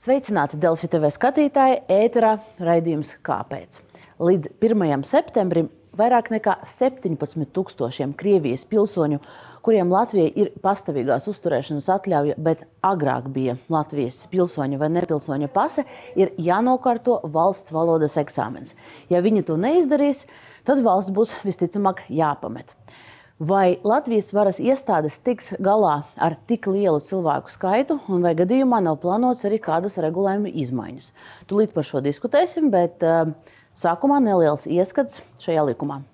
Sveicināti Delfi TV skatītāji, ēterā raidījums Kāpēc? Līdz 1. septembrim vairāk nekā 17,000 Krievijas pilsoņu, kuriem Latvijai ir pastāvīgās uzturēšanas atļauja, bet agrāk bija Latvijas pilsoņa vai nepilsoņa pase, ir jānokārto valsts valodas eksāmens. Ja viņi to neizdarīs, tad valsts būs visticamāk jāpamet. Vai Latvijas varas iestādes tiks galā ar tik lielu cilvēku skaitu, un vai gadījumā nav plānots arī kādas regulējuma izmaiņas? Tūlīt par šo diskutēsim, bet uh, sākumā neliels ieskats šajā likumā.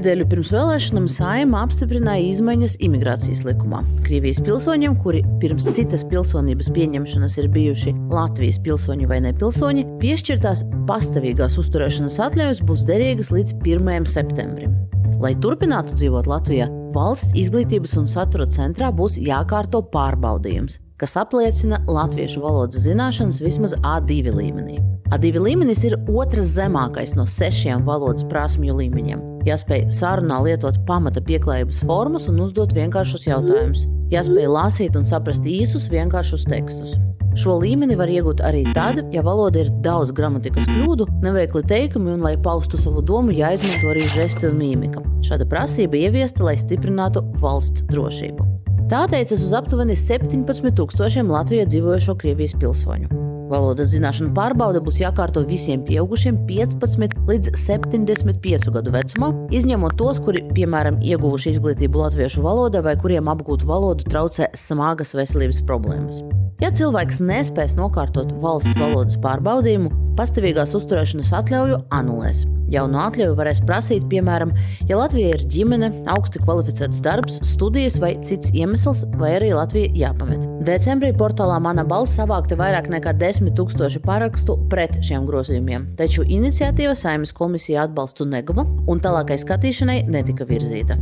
Nedēļu pirms vēlēšanām Saima apstiprināja izmaiņas imigrācijas likumā. Krievijas pilsoņiem, kuri pirms citas pilsonības pieņemšanas ir bijuši Latvijas pilsoņi vai nepilsoņi, piešķirtās pastāvīgās uzturēšanas atļaujas būs derīgas līdz 1. septembrim. Lai turpinātu dzīvot Latvijā, valsts izglītības un satura centrā būs jākārto pārbaudījums, kas apliecina latviešu valodas zināšanas vismaz A2 līmenī. A2 līmenis ir otrs zemākais no sešiem valodas prasmju līmeņiem. Jāspēj sarunā lietot pamata pieklājības formas un uzdot vienkāršus jautājumus. Jāspēj lasīt un saprast īsus, vienkāršus tekstus. Šo līmeni var iegūt arī tad, ja valoda ir daudz gramatikas kļūdu, neveikli teikumi un, lai paustu savu domu, jāizmanto arī žesti un mīmika. Šāda prasība ieviesta, lai stiprinātu valsts drošību. Tā attiecas uz aptuveni 17,000 Latvijā dzīvojošo Krievijas pilsoņu. Valodas zināšanu pārbaude būs jākārto visiem pieaugušiem 15 līdz 75 gadu vecumā, izņemot tos, kuri, piemēram, ieguvuši izglītību latviešu valodā vai kuriem apgūt valodu traucē smagas veselības problēmas. Ja cilvēks nespēs nokārtot valsts valodas pārbaudījumu, pastāvīgās uzturēšanas atļauju anulēs. Jaunu atļauju varēs prasīt, piemēram, ja Latvijai ir ģimene, augsti kvalificēts darbs, studijas vai cits iemesls, vai arī Latvija jāpamet. Decembrī portālā Mana balss savākta vairāk nekā 10 000 parakstu pret šiem grozījumiem, taču iniciatīva saimnes komisija atbalstu neguva un tālākai skatīšanai netika virzīta.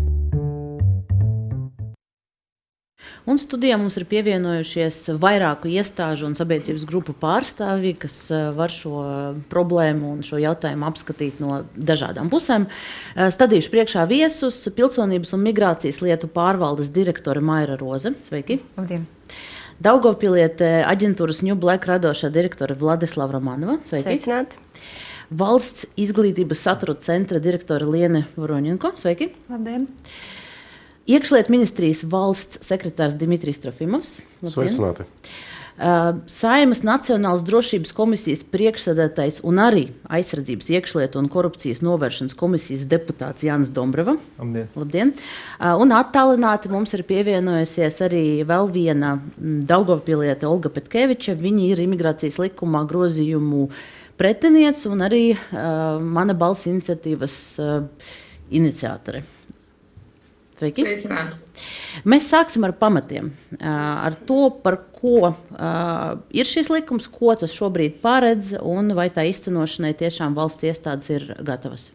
Un studijā mums ir pievienojušies vairāku iestāžu un sabiedrības grupu pārstāvji, kas eh, var šo problēmu un šo jautājumu apskatīt no dažādām pusēm. Eh, stadīšu priekšā viesus pilsonības un migrācijas lietu pārvaldes direktore Maira Roze. Sveiki! Labdien! Daugopiliete aģentūras New Black radošā direktore Vladislava Romanova. Sveiki! Sveicināti! Valsts izglītības satura centra direktore Liene Voroņinko. Sveiki! Labdien! Iekšlietu ministrijas valsts sekretārs Dimitris Trofimovs. Sveicināti! Uh, Saimas Nacionālās drošības komisijas priekšsēdētājs un arī aizsardzības iekšlietu un korupcijas novēršanas komisijas deputāts Jānis Dombrava. Labdien! Labdien. Uh, un attālināti mums ir pievienojusies arī vēl viena Daugavpiliete Olga Petkeviča. Viņa ir imigrācijas likumā grozījumu pretiniece un arī uh, mana balss iniciatīvas uh, iniciatore. Sveiki! Sveicināti. Mēs sāksim ar pamatiem. Ar to, par ko ir šis likums, ko tas šobrīd paredz un vai tā īstenošanai tiešām valsts iestādes ir gatavas.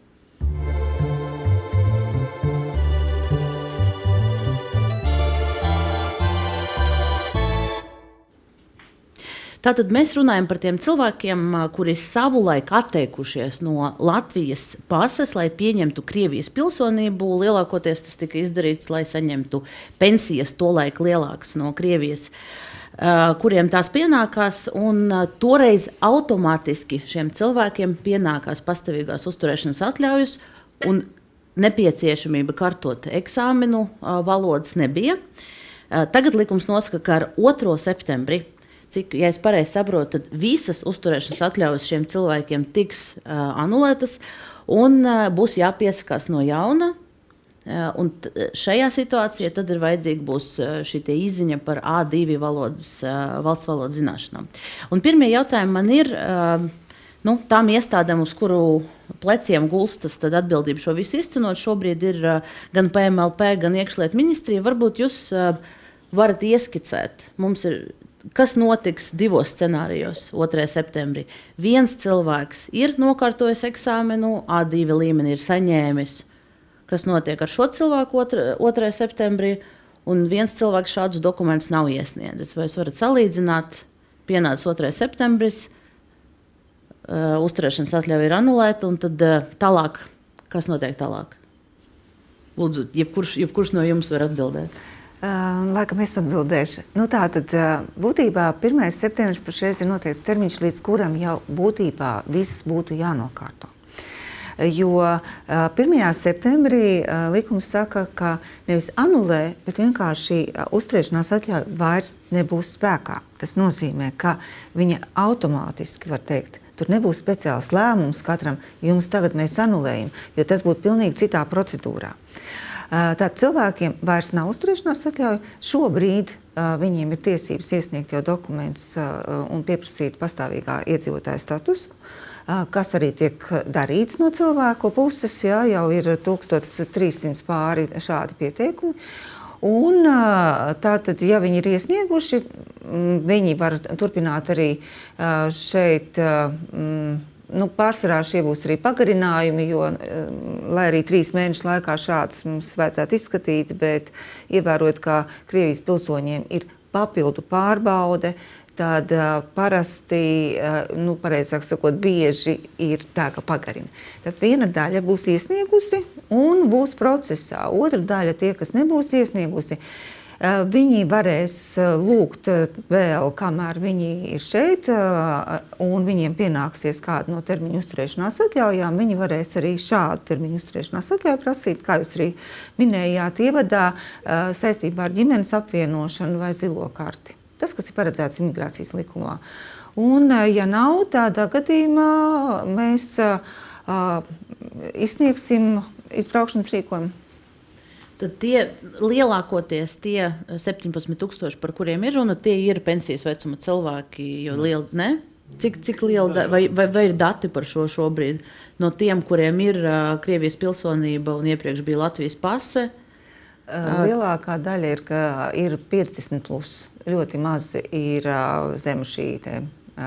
Tātad mēs runājam par tiem cilvēkiem, kuri savulaik atteikušies no Latvijas pases, lai pieņemtu Krievijas pilsonību. Lielākoties tas tika izdarīts, lai saņemtu pensijas tolaik lielākas no Krievijas. Kuriem tās pienākās, un toreiz automātiski šiem cilvēkiem pienākās pastāvīgās uzturēšanas atļaujas, un nepieciešamība kārtot eksāmenu valodas nebija. Tagad likums nosaka, ka ar 2. septembrī cik, ja es pareizi saprotu, tad visas uzturēšanas atļaujas šiem cilvēkiem tiks uh, anulētas un uh, būs jāpiesakās no jauna. Uh, un šajā situācijā tad ir vajadzīga būs šī izziņa par A2 valodas, uh, valsts valodas zināšanām. Un pirmie jautājumi man ir. Uh, nu, tām iestādēm, uz kuru pleciem gulstas atbildība šo visu izcenot, šobrīd ir gan PMLP, gan iekšlietu ministrija. Varbūt jūs varat ieskicēt, mums ir kas notiks divos scenārijos 2. septembrī. Viens cilvēks ir nokārtojis eksāmenu, A2 līmeni ir saņēmis. Kas notiek ar šo cilvēku 2. septembrī? Un viens cilvēks šādus dokumentus nav iesniedzis. Vai jūs varat salīdzināt? Pienāca 2. septembris, uh, uzturēšanas atļauja ir anulēta, un tad uh, tālāk, kas notiek tālāk? Lūdzu, jebkurš, jebkurš no jums var atbildēt. Laikam es atbildēšu. Nu, tā tad būtībā 1. septembris pašreiz ir noteikts termiņš, līdz kuram jau būtībā viss būtu jānokārto. Jo 1. septembrī likums saka, ka nevis anulē, bet vienkārši uzturēšanās atļauja vairs nebūs spēkā. Tas nozīmē, ka viņa automātiski var teikt, Tur nebūs speciāls lēmums katram, jums tagad mēs anulējam, jo tas būtu pilnīgi citā procedūrā. Tātad cilvēkiem vairs nav uzturēšanās atļauja. Šobrīd viņiem ir tiesības iesniegt jau dokumentus un pieprasīt pastāvīgā iedzīvotāja statusu. Kas arī tiek darīts no cilvēku puses, jā, jau ir 1300 pāri šādi pieteikumi. Un, tātad, ja viņi ir iesnieguši, viņi var turpināt arī šeit nu, pārsvarā šie būs arī pagarinājumi, jo, lai arī trīs mēnešu laikā šādus mums vajadzētu izskatīt, bet ievērot, ka Krievijas pilsoņiem ir papildu pārbaude, tad uh, parasti, uh, nu, pareizāk sakot, bieži ir tā, ka pagarina. Tad viena daļa būs iesniegusi un būs procesā. Otra daļa, tie, kas nebūs iesniegusi, viņi varēs eh, lūgt eh, vēl, kamēr viņi ir šeit, un viņiem pienāksies kāda no termiņu uzturēšanās atļaujām. Viņi varēs arī šādu termiņu uzturēšanās atļauju prasīt, kā jūs arī minējāt, ievadā saistībā ar ģimenes apvienošanu vai zilo karti. Tas, kas ir paredzēts imigrācijas likumā. Un, ja nav, tādā gadījumā mēs izsniegsim izbraukšanas rīkojumu tad tie lielākoties tie 17,000, par kuriem ir runa, tie ir pensijas vecuma cilvēki. Lieli, ne? Cik, cik liela vai, vai, vai ir dati par šo šobrīd? No tiem, kuriem ir uh, Krievijas pilsonība un iepriekš bija Latvijas pase. Uh, lielākā daļa ir, ir 50, plus. ļoti maz ir uh, zem šī uh,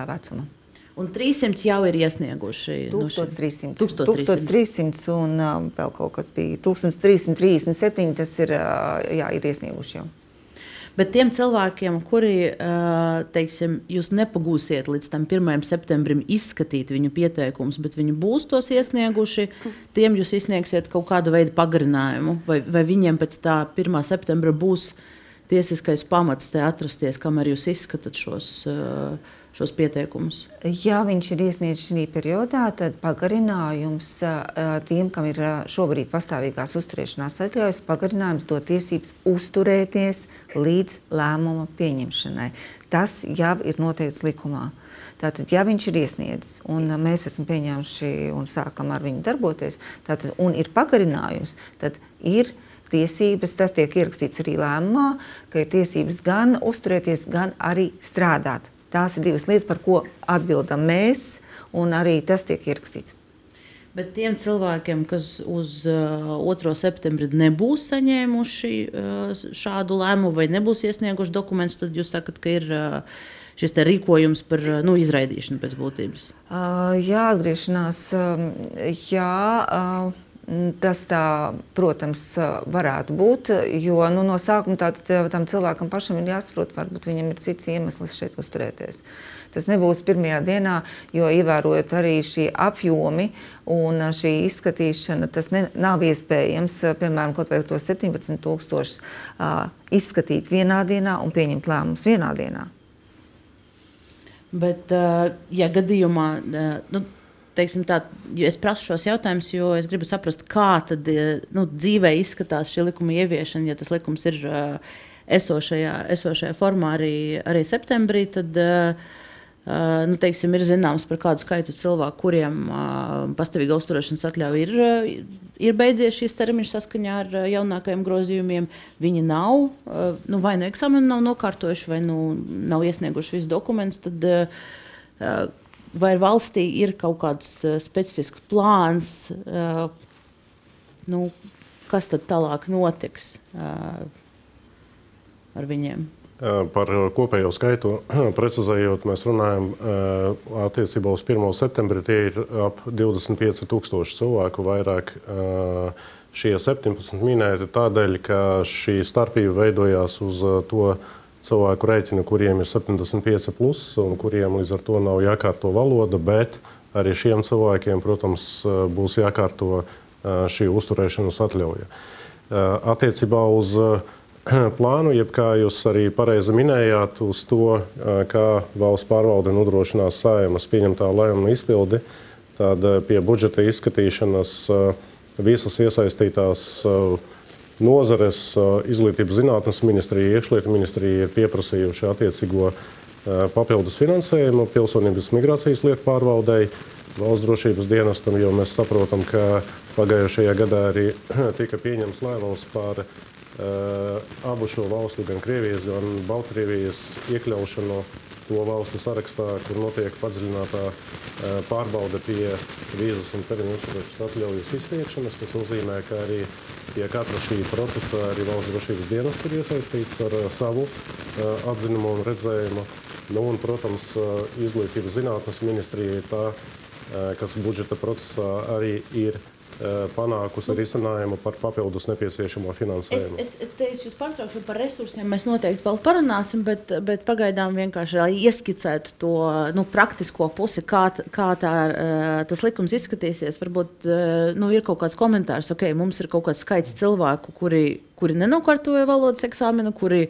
vecuma. Un 300 jau ir iesnieguši. 1300. Nu, 1300. 1300 un um, vēl kaut kas bija 1337. Tas ir, uh, jā, ir iesnieguši jau. Bet tiem cilvēkiem, kuri, uh, teiksim, jūs nepagūsiet līdz tam 1. septembrim izskatīt viņu pieteikumus, bet viņi būs tos iesnieguši, tiem jūs izsniegsiet kaut kādu veidu pagarinājumu, vai, vai viņiem pēc tā 1. septembra būs tiesiskais pamats te atrasties, kamēr jūs izskatāt šos uh, šos pieteikumus? Ja viņš ir iesniedzis šī periodā, tad pagarinājums tiem, kam ir šobrīd pastāvīgās uzturēšanās atļaujas, pagarinājums dod tiesības uzturēties līdz lēmuma pieņemšanai. Tas jau ir noteikts likumā. Tātad, ja viņš ir iesniedzis, un mēs esam pieņēmuši un sākam ar viņu darboties, tātad, un ir pagarinājums, tad ir tiesības, tas tiek ierakstīts arī lēmumā, ka ir tiesības gan uzturēties, gan arī strādāt. Tās ir divas lietas, par ko atbildam mēs, un arī tas tiek ierakstīts. Bet tiem cilvēkiem, kas uz uh, 2. septembri nebūs saņēmuši uh, šādu lēmumu vai nebūs iesnieguši dokumentus, tad jūs sakat, ka ir uh, šis rīkojums par uh, nu, izraidīšanu pēc būtības. Uh, jā, atgriešanās. Um, jā, uh, Tas tā, protams, varētu būt, jo nu, no sākuma tā, tam cilvēkam pašam ir jāsaprot, varbūt viņam ir cits iemesls šeit uzturēties. Tas nebūs pirmajā dienā, jo ievērojot arī šī apjomi un šī izskatīšana, tas ne, nav iespējams, piemēram, kaut vai to 17,000 uh, izskatīt vienā dienā un pieņemt lēmumus vienā dienā. Bet, uh, ja gadījumā, uh, nu, teiksim, tā, es prasu šos jautājumus, jo es gribu saprast, kā tad, eh, nu, dzīvē izskatās šī likuma ieviešana. Ja tas likums ir uh, esošajā, esošajā formā arī, arī septembrī, tad uh, nu, teiksim, ir zināms par kādu skaitu cilvēku, kuriem uh, pastāvīga uzturēšanas atļauja ir, uh, ir beidzies šīs termiņš saskaņā ar uh, jaunākajiem grozījumiem. Viņi nav, uh, nu, vai nu eksāmenu nav nokārtojuši, vai nu nav iesnieguši visus dokumentus. Tad, uh, vai valstī ir kaut kāds uh, specifisks plāns, uh, nu, kas tad tālāk notiks uh, ar viņiem? Par kopējo skaitu precizējot, mēs runājam attiecībā uz 1. septembri. Tie ir ap 25,000 cilvēku vairāk. Šie 17 minēti tādēļ, ka šī starpība veidojās uz to cilvēku rēķina, kuriem ir 75, plus, un kuriem līdz ar to nav jākārto valoda, bet arī šiem cilvēkiem, protams, būs jākārto šī uzturēšanas atļauja. Attiecībā uz plānu, jeb kā jūs arī pareizi minējāt, uz to, kā valsts pārvalde nodrošinās saimas pieņemtā lēmuma izpildi, tad pie budžeta izskatīšanas visas iesaistītās nozares, izglītības zinātnes ministrija, iekšlietu ministrija ir pieprasījuši attiecīgo papildus finansējumu pilsonības migrācijas lietu pārvaldei, valsts drošības dienestam, jo mēs saprotam, ka pagājušajā gadā arī tika pieņemts lēmums par uh, abu šo valstu, gan Krievijas, gan Baltkrievijas iekļaušanu to valstu sarakstā, kur notiek padziļinātā uh, pārbaude pie vīzas un termiņu uzturēšanas atļaujas izsniegšanas. Tas nozīmē, ka arī pie katra šī procesa arī valsts drošības dienas ir iesaistīts ar uh, savu uh, atzinumu un redzējumu. Nu, un, protams, izglītības zinātnes ministrija ir tā, kas budžeta procesā arī ir panākusi risinājumu par papildus nepieciešamo finansējumu. Es, es, es teicu, jūs pārtraukšu par resursiem. Mēs noteikti vēl parunāsim, bet, bet pagaidām vienkārši ieskicētu to nu, praktisko pusi, kā, kā tā, tas likums izskatīsies. Varbūt nu, ir kaut kāds komentārs, ok, mums ir kaut kāds skaits cilvēku, kuri, kuri nenokārtoja valodas eksāmenu, kuri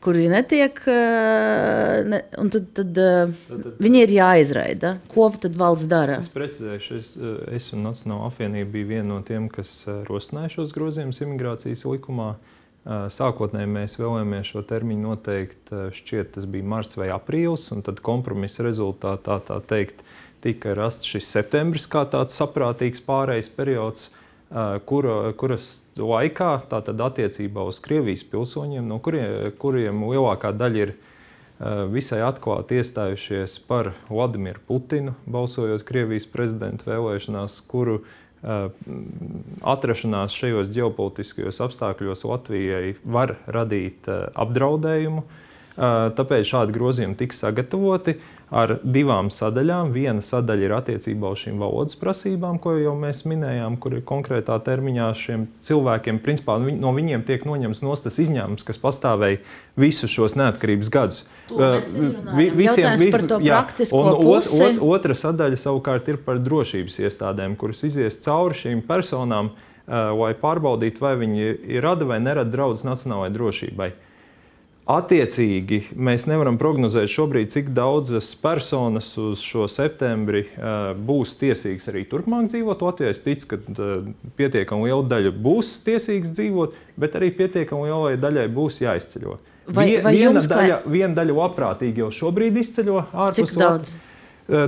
kuri netiek, eh, ne, un tad, tad, tad, tad viņi ir jāizraida. Ko tad valsts dara? Es precizēšu, es, eh, es un Nacionāla apvienība bija viena no tiem, kas eh, rosināja šos grozījumus imigrācijas likumā. Sākotnēji mēs vēlējāmies šo termiņu noteikt, šķiet, tas bija marts vai aprīlis, un tad kompromisa rezultātā tā teikt, tika rasts šis septembris kā tāds saprātīgs pārejas periods, kura, kuras laikā, tātad attiecībā uz Krievijas pilsoņiem, no kuriem, kuriem lielākā daļa ir visai atklāti iestājušies par Vladimiru Putinu, balsojot Krievijas prezidenta vēlēšanās, kuru atrašanās šajos ģeopolitiskajos apstākļos Latvijai var radīt apdraudējumu. Tāpēc šādi grozījumi tika sagatavoti ar divām sadaļām. Viena sadaļa ir attiecībā uz šīm valodas prasībām, ko jau mēs minējām, kur ir konkrētā termiņā šiem cilvēkiem, principā no viņiem tiek noņemts no tas izņēmums, kas pastāvēja visus šos neatkarības gadus. Visiem bija par to praktisko un ot, ot, otra sadaļa savukārt ir par drošības iestādēm, kuras izies cauri šīm personām, lai pārbaudītu, vai viņi rada vai nerada draudus nacionālajai drošībai. Attiecīgi, mēs nevaram prognozēt šobrīd, cik daudzas personas uz šo septembri uh, būs tiesīgas arī turpmāk dzīvot Latvijā. Es ticu, ka uh, pietiekami liela daļa būs tiesīgas dzīvot, bet arī pietiekami lielai daļai būs jāizceļo. Vai, vai viena, daļa, kā... viena daļa labprātīgi jau šobrīd izceļo ārpus Latvijas.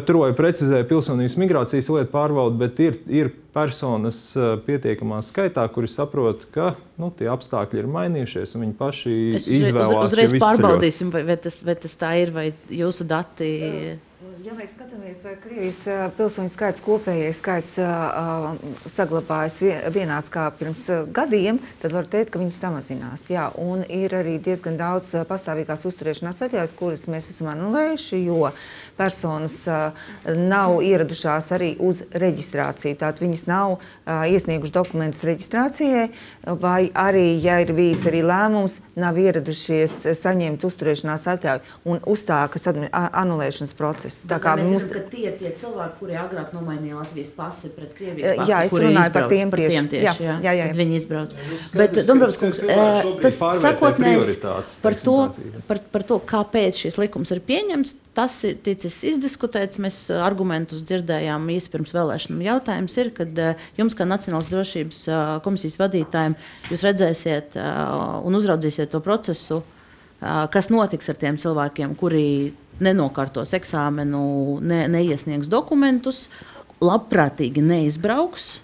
Troja precizēja pilsonības migrācijas lietu pārvaldi, bet ir, ir personas pietiekamā skaitā, kuri saprot, ka nu, tie apstākļi ir mainījušies un viņi paši es uzreiz, izvēlās. Uz, uzreiz pārbaudīsim, vai, vai, tas, vai tas tā ir, vai jūsu dati. Jā Ja mēs skatāmies, vai Krievijas pilsoņu skaits, kopējais skaits uh, saglabājas vienāds kā pirms gadiem, tad var teikt, ka viņas samazinās. Jā, un ir arī diezgan daudz pastāvīgās uzturēšanās atļaujas, kuras mēs esam anulējuši, jo personas uh, nav ieradušās arī uz reģistrāciju. Tātad viņas nav uh, iesniegušas dokumentus reģistrācijai, vai arī, ja ir bijis arī lēmums, nav ieradušies saņemt uzturēšanās atļauju un uzsākas anulēšanas process. Tā kā mums ir tie, tie cilvēki, kuri agrāk nomainīja Latvijas pasi pret Krievijas pasi, jā, es runāju par tiem, par tiem tieši. Jā, jā, jā, jā. Viņi izbrauc. Bet, Dombrovs kungs, tas sakotnējs par to, par, par to, kāpēc šis likums ir pieņemts, tas ir ticis izdiskutēts. Mēs argumentus dzirdējām īsi pirms vēlēšanām. Jautājums ir, kad jums, kā Nacionālās drošības komisijas vadītājiem, jūs redzēsiet un uzraudzīsiet to procesu, kas notiks ar tiem cilvēkiem, kuri nenokārtos eksāmenu, ne, neiesniegs dokumentus, labprātīgi neizbrauks.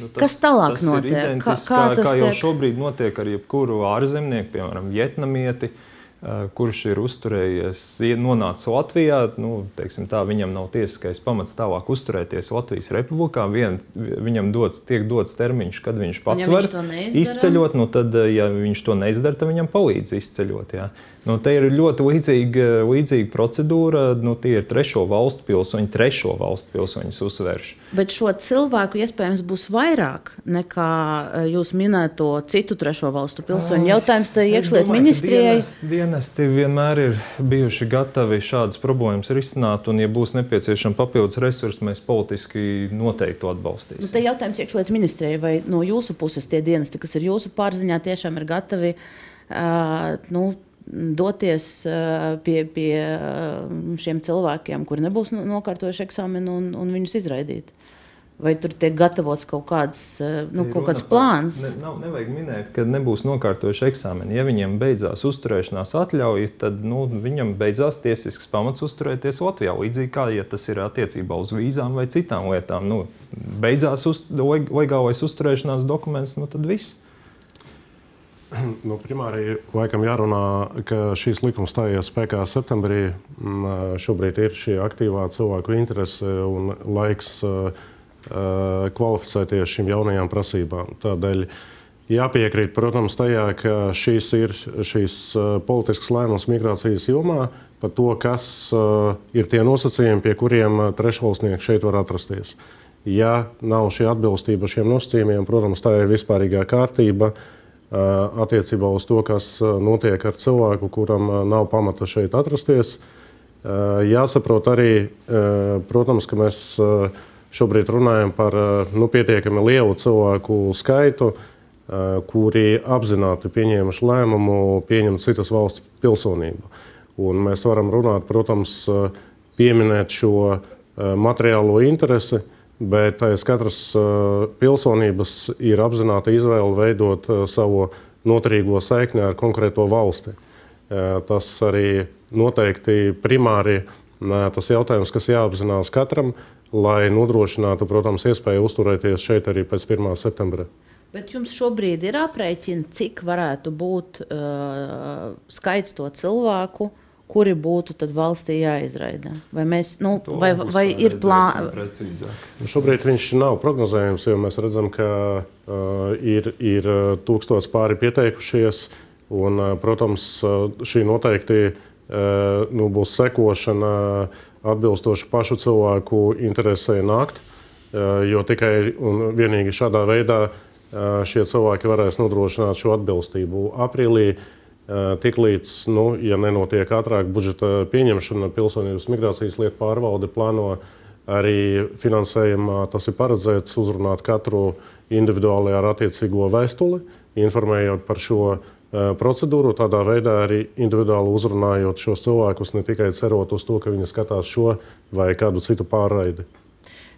Nu, tas, Kas tālāk tas notiek? Kā, kā, tas kā jau tiek? šobrīd notiek ar jebkuru ārzemnieku, piemēram, vietnamieti, kurš ir uzturējies, nonācis Latvijā. Nu, tā, viņam nav tiesiskais pamats tālāk uzturēties Latvijas republikā. Vien, viņam dots, tiek dots termiņš, kad viņš pats ja var viņš izceļot. Nu, tad, ja viņš to neizdara, tad viņam palīdz izceļot. Jā. Nu, te ir ļoti līdzīga, līdzīga procedūra. Nu, tie ir trešo valstu pilsoņi, trešo valstu pilsoņus uzsvērš. Bet šo cilvēku iespējams būs vairāk nekā eh, jūs minēto citu trešo valstu pilsoņu. Jautājums te iekšlietu ministrijai. Dienesti, dienesti vienmēr ir bijuši gatavi šādas problēmas risināt, un, ja būs nepieciešama papildus resursi, mēs politiski noteikti atbalstīsim. Nu, te jautājums iekšlietu ministrijai, vai no jūsu puses tie dienesti, kas ir jūsu pārziņā, tiešām ir gatavi. Uh, nu, doties eh, pie, pie eh, šiem cilvēkiem, kuri nebūs nokārtojuši eksāmenu, un, un viņus izraidīt. Vai tur tiek gatavots kaut kāds, eh, nu, kaut kāds plāns? Ne, nav, nevajag minēt, ka nebūs nokārtojuši eksāmeni. Ja viņam beidzās uzturēšanās atļauja, tad nu, viņam beidzās tiesisks pamats uzturēties Latvijā. Līdzīgi kā ja tas ir attiecībā uz vīzām vai citām lietām. Nu, beidzās uz, legālais uzturēšanās dokuments, nu tad viss. Nu, primāri laikam jārunā, ka šīs likums stājās spēkā septembrī. Mm, šobrīd ir šī aktīvā cilvēku interese un laiks kvalificēties šīm jaunajām prasībām. Tādēļ jāpiekrīt, protams, tajā, ka šīs ir šīs politisks lēmums migrācijas jomā par to, kas ir tie nosacījumi, pie kuriem trešvalstnieki šeit var atrasties. Ja nav šī atbilstība šiem nosacījumiem, protams, tā ir vispārīgā kārtība attiecībā uz to, kas notiek ar cilvēku, kuram nav pamata šeit atrasties. Jāsaprot arī, protams, ka mēs šobrīd runājam par nu, pietiekami lielu cilvēku skaitu, kuri apzināti pieņēmuši lēmumu pieņemt citas valsts pilsonību. Un mēs varam runāt, protams, pieminēt šo materiālo interesi, Bet aiz katras uh, pilsonības ir apzināta izvēle veidot uh, savu noturīgo saikni ar konkrēto valsti. Uh, tas arī noteikti primāri tas jautājums, kas jāapzinās katram, lai nodrošinātu, protams, iespēju uzturēties šeit arī pēc 1. septembra. Bet jums šobrīd ir aprēķina, cik varētu būt uh, skaits to cilvēku, uh, kuri būtu valstī jāizraida? Vai, mēs, nu, to vai, vai ir plāns? Nu, šobrīd viņš nav prognozējams, jo mēs redzam, ka uh, ir, ir uh, tūkstoši pāri pieteikušies. Un, uh, protams, uh, šī noteikti uh, nu, būs sekošana atbilstoši pašu cilvēku interesē nākt. Uh, jo tikai un vienīgi šādā veidā uh, šie cilvēki varēs nodrošināt šo atbilstību. Aprīlī uh, Tiklīdz, nu, ja nenotiek ātrāk budžeta pieņemšana, pilsonības migrācijas lietu pārvalde plāno arī finansējumā, tas ir paredzēts uzrunāt katru individuāli ar attiecīgo vēstuli, informējot par šo procedūru, tādā veidā arī individuāli uzrunājot šos cilvēkus, ne tikai cerot uz to, ka viņi skatās šo vai kādu citu pārraidi.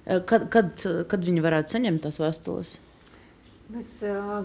Kad, kad, kad viņi varētu saņemt tās vēstules? Mēs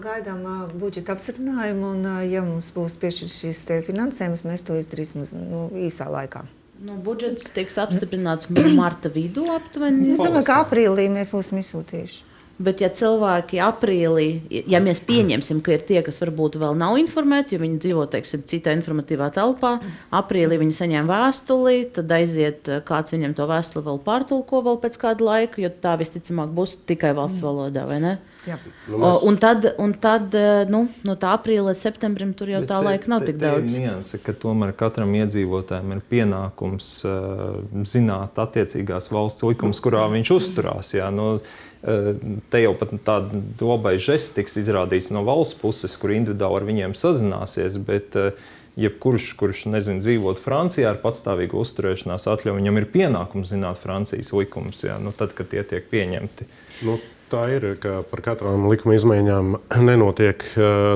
gaidām budžeta apstiprinājumu, un, ja mums būs piešķirts šis finansējums, mēs to izdarīsim nu, īsā laikā. Nu, budžets tiks apstiprināts marta vidū aptuveni. Es domāju, ka aprīlī mēs būsim izsūtījuši. Bet, ja cilvēki aprīlī, ja mēs pieņemsim, ka ir tie, kas varbūt vēl nav informēti, jo viņi dzīvo teiksim, citā informatīvā telpā, aprīlī viņi saņem vēstuli, tad aiziet kāds viņam to vēstuli vēl pārtulko vēl pēc kāda laika, jo tā visticamāk būs tikai valsts valodā, vai ne? Jā. Nu, mēs... un, tad, un tad nu, no tā aprīļa līdz septembrim tur jau Bet tā te, laika nav te, tik te daudz. Ir nianse, ka tomēr katram iedzīvotājam ir pienākums uh, zināt attiecīgās valsts likums, kurā viņš uzturās. Jā, nu, uh, te jau pat tāda labai žests tiks izrādīts no valsts puses, kur individuāli ar viņiem sazināsies. Bet, uh, jebkurš, kurš nezinu, dzīvot Francijā ar patstāvīgu uzturēšanās atļauju, viņam ir pienākums zināt Francijas likumus, ja, nu, tad, kad tie tiek pieņemti. Nu, Tā ir, ka par katrām likuma izmaiņām nenotiek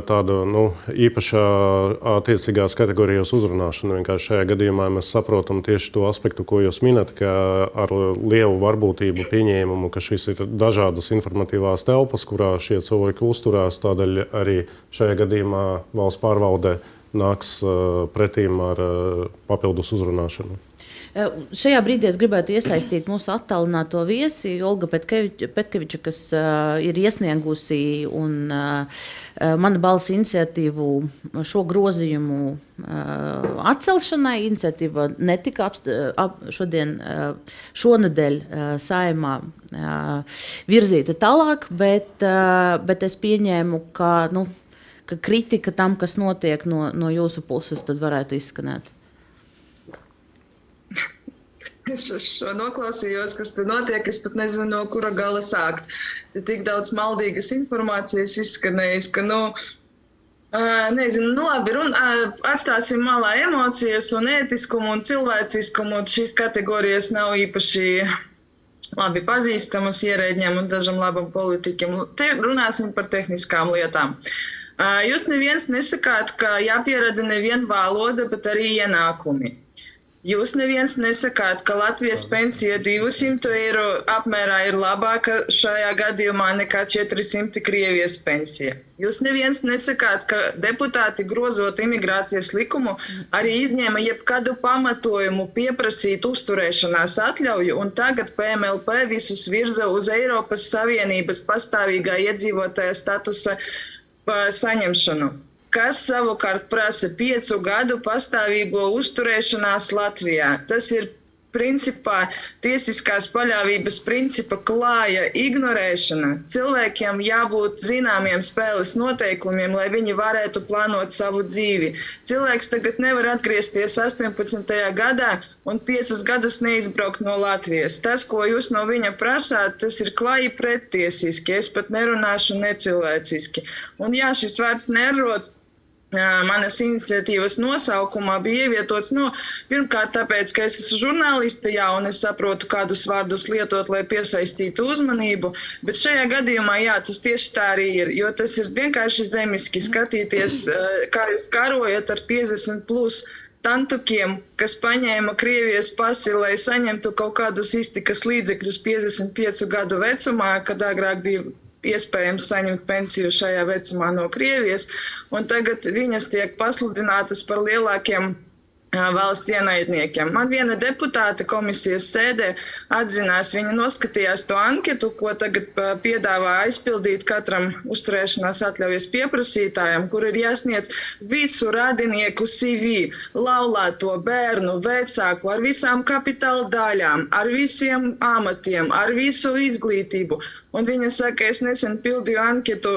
tāda nu, īpaša attiecīgās kategorijas uzrunāšana. Vienkārši šajā gadījumā mēs saprotam tieši to aspektu, ko jūs minat, ka ar lielu varbūtību pieņēmumu, ka šīs ir dažādas informatīvās telpas, kurā šie cilvēki uzturās. Tādēļ arī šajā gadījumā valsts pārvalde nāks pretīm ar papildus uzrunāšanu. Šajā brīdī es gribētu iesaistīt mūsu attālināto viesi, Olga Petkeviča, kas uh, ir iesniegusi un uh, mana balss iniciatīvu šo grozījumu uh, atcelšanai. Iniciatīva netika apst, ap, šodien, uh, šonadēļ uh, saimā uh, virzīta tālāk, bet, uh, bet es pieņēmu, ka, nu, ka kritika tam, kas notiek no, no jūsu puses, tad varētu izskanēt. Es šo noklausījos, kas tur notiek. Es pat nezinu, no kura gala sākt. Ir tik daudz maldīgas informācijas izskanējis, ka, nu, Uh, nezinu, nu labi, run, uh, atstāsim malā emocijas un ētiskumu un cilvēciskumu. Šīs kategorijas nav īpaši labi pazīstamas ierēģiem un dažam labam politiķim. Te runāsim par tehniskām lietām. Uh, jūs neviens nesakāt, ka jāpierada nevien valoda, bet arī ienākumi. Jūs neviens nesakāt, ka Latvijas pensija 200 eiro apmērā ir labāka šajā gadījumā nekā 400 Krievijas pensija. Jūs neviens nesakāt, ka deputāti grozot imigrācijas likumu arī izņēma jebkādu pamatojumu pieprasīt uzturēšanās atļauju un tagad PMLP visus virza uz Eiropas Savienības pastāvīgā iedzīvotāja statusa saņemšanu kas savukārt prasa piecu gadu pastāvīgo uzturēšanās Latvijā. Tas ir principā tiesiskās paļāvības principa klāja ignorēšana. Cilvēkiem jābūt zināmiem spēles noteikumiem, lai viņi varētu plānot savu dzīvi. Cilvēks tagad nevar atgriezties 18. gadā un piecus gadus neizbraukt no Latvijas. Tas, ko jūs no viņa prasāt, tas ir klāji prettiesiski. Es pat nerunāšu necilvēciski. Un jā, šis vārds nerot manas iniciatīvas nosaukumā bija ievietots. Nu, pirmkārt, tāpēc, ka es esmu žurnāliste, jā, un es saprotu, kādus vārdus lietot, lai piesaistītu uzmanību. Bet šajā gadījumā, jā, tas tieši tā arī ir. Jo tas ir vienkārši zemiski skatīties, kā jūs karojat ar 50 plus tantukiem, kas paņēma Krievijas pasi, lai saņemtu kaut kādus iztikas līdzekļus 55 gadu vecumā, kad agrāk bija iespējams saņemt pensiju šajā vecumā no Krievijas, tagad viņas tiek pasludinātas par lielākiem valsts ienaidniekiem. Man viena deputāte komisijas sēdē atzinās, viņa noskatījās to anketu, ko tagad piedāvā aizpildīt katram uzturēšanās atļaujas pieprasītājam, kur ir jāsniedz visu radinieku CV, laulāto bērnu, vecāku, ar visām kapitāla daļām, ar visiem amatiem, ar visu izglītību. Un viņa saka, es nesen pildīju anketu,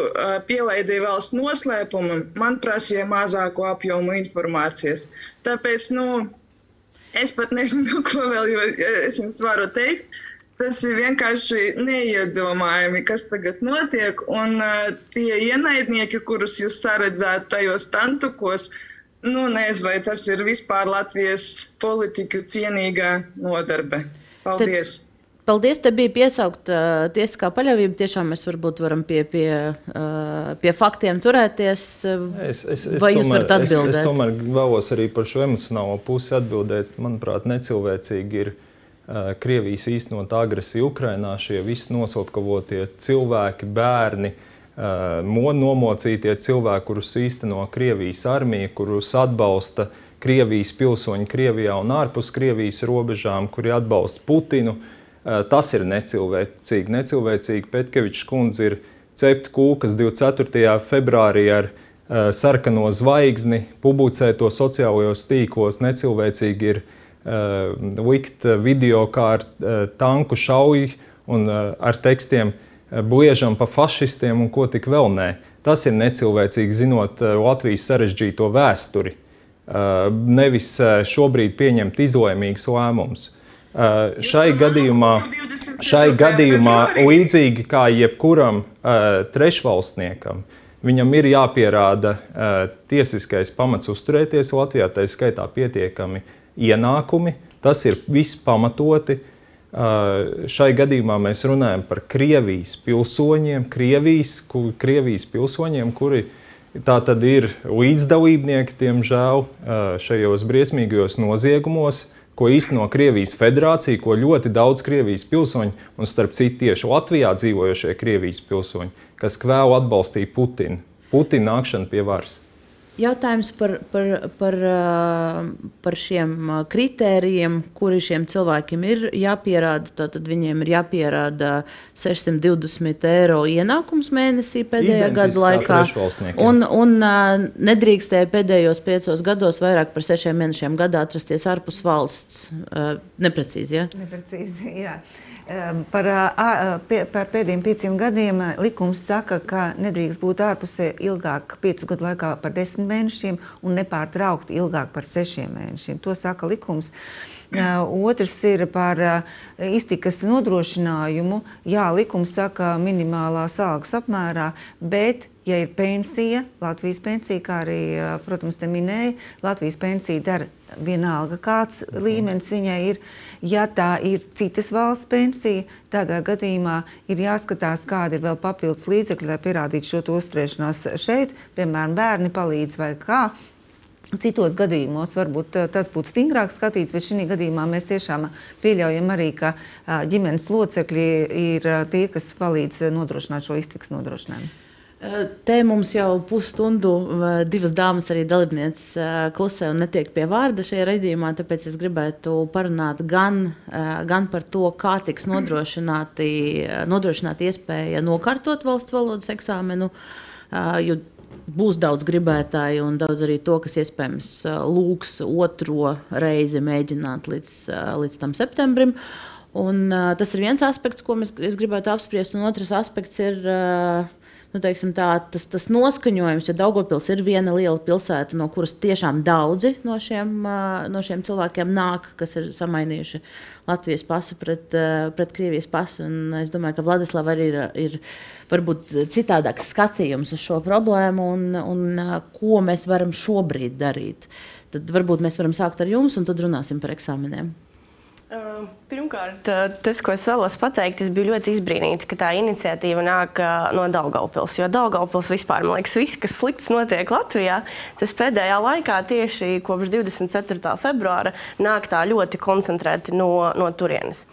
pielaidīju valsts noslēpumu, man prasīja mazāko apjomu informācijas. Tāpēc, nu, es pat nezinu, ko vēl es jums varu teikt. Tas ir vienkārši neiedomājami, kas tagad notiek. Un uh, tie ienaidnieki, kurus jūs saredzat tajos tantukos, nu, nezinu, vai tas ir vispār Latvijas politiku cienīgā nodarbe. Paldies! Te... Paldies, te bija piesaukta uh, tiesiskā paļāvība. Tiešām mēs varbūt varam pie, pie, uh, pie faktiem turēties. Es, es, es Vai jūs tomēr, varat atbildēt? Es, es tomēr vēlos arī par šo emocionālo pusi atbildēt. Manuprāt, necilvēcīgi ir uh, Krievijas īstenot agresiju Ukrainā. Šie visi nosopkavotie cilvēki, bērni, uh, nomocītie cilvēki, kurus īsteno Krievijas armija, kurus atbalsta Krievijas pilsoņi Krievijā un ārpus Krievijas robežām, kuri atbalsta Putinu. Uh, tas ir necilvēcīgi. Necilvēcīgi Petkevičs kundze ir cepta kūkas 24. februārī ar uh, sarkano zvaigzni, publicē to sociālajos tīklos. Necilvēcīgi ir uh, likt video, kā ar tanku šauju un ar tekstiem bliežam pa fašistiem un ko tik vēl nē. Tas ir necilvēcīgi, zinot Latvijas sarežģīto vēsturi. Nevis šobrīd pieņemt izlēmīgus lēmumus. Šai gadījumā, šai gadījumā, līdzīgi kā jebkuram trešvalstniekam, viņam ir jāpierāda tiesiskais pamats uzturēties Latvijā, tā skaitā pietiekami ienākumi. Tas ir viss pamatoti. Šai gadījumā mēs runājam par Krievijas pilsoņiem, Krievijas, Krievijas pilsoņiem kuri tā tad ir līdzdalībnieki, diemžēl, šajos briesmīgajos noziegumos ko īsteno Krievijas federācija, ko ļoti daudz Krievijas pilsoņu, un starp citu tieši Latvijā dzīvojošie Krievijas pilsoņi, kas kvēlu atbalstīja Putinu, Putina nākšanu pie varas. Jautājums par, par, par, par šiem kritērijiem, kuri šiem cilvēkiem ir jāpierāda. Tad viņiem ir jāpierāda 620 eiro ienākums mēnesī pēdējā gada laikā. Un, un nedrīkstēja pēdējos piecos gados vairāk par sešiem mēnešiem gadā atrasties ārpus valsts. Neprecīzi, ja? Neprecīzi, jā. Par, par pēdējiem pieciem gadiem likums saka, ka nedrīkst būt ārpusē ilgāk, piecu gadu laikā par desmit mēnešiem un nepārtraukti ilgāk par sešiem mēnešiem. To saka likums. Otrs ir par iztikas nodrošinājumu. Jā, likums saka minimālās algas apmērā, bet ja ir pensija, Latvijas pensija, kā arī, protams, te minēja, Latvijas pensija dara vienalga, kāds mhm. līmenis viņai ir. Ja tā ir citas valsts pensija, tādā gadījumā ir jāskatās, kāda ir vēl papildus līdzekļi, lai pierādītu šo uzturēšanos šeit, piemēram, bērni palīdz vai kā. Citos gadījumos varbūt tas būtu stingrāk skatīts, bet šī gadījumā mēs tiešām pieļaujam arī, ka ģimenes locekļi ir tie, kas palīdz nodrošināt šo iztiks nodrošinājumu. Te mums jau pusstundu divas dāmas, arī dalībnieces, klusē un netiek pie vārda šajā raidījumā. Tāpēc es gribētu parunāt gan, gan par to, kā tiks nodrošināti, nodrošināti iespēja nokārtot valsts valodas eksāmenu. Jo būs daudz gribētāju un daudz arī to, kas iespējams lūgs otro reizi mēģināt līdz, līdz tam septembrim. Un, uh, tas ir viens aspekts, ko mēs, gribētu apspriest, un otrs aspekts ir uh, nu, tā, tas, tas noskaņojums, ja Daugopils ir viena liela pilsēta, no kuras tiešām daudzi no šiem, no šiem cilvēkiem nāk, kas ir samainījuši Latvijas pasu pret, pret Krievijas pasu. Un es domāju, ka Vladislava arī ir, ir varbūt citādāks skatījums uz šo problēmu un, un ko mēs varam šobrīd darīt. Tad varbūt mēs varam sākt ar jums, un tad runāsim par eksāmeniem. Pirmkārt, tas, ko es vēlos pateikt, es biju ļoti izbrīnīta, ka tā iniciatīva nāk no Daugaupils. Jo Daugaupils vispār, man liekas, viss, kas slikts notiek Latvijā, tas pēdējā laikā tieši kopš 24. februāra nāk tā ļoti koncentrēti no, no turienes.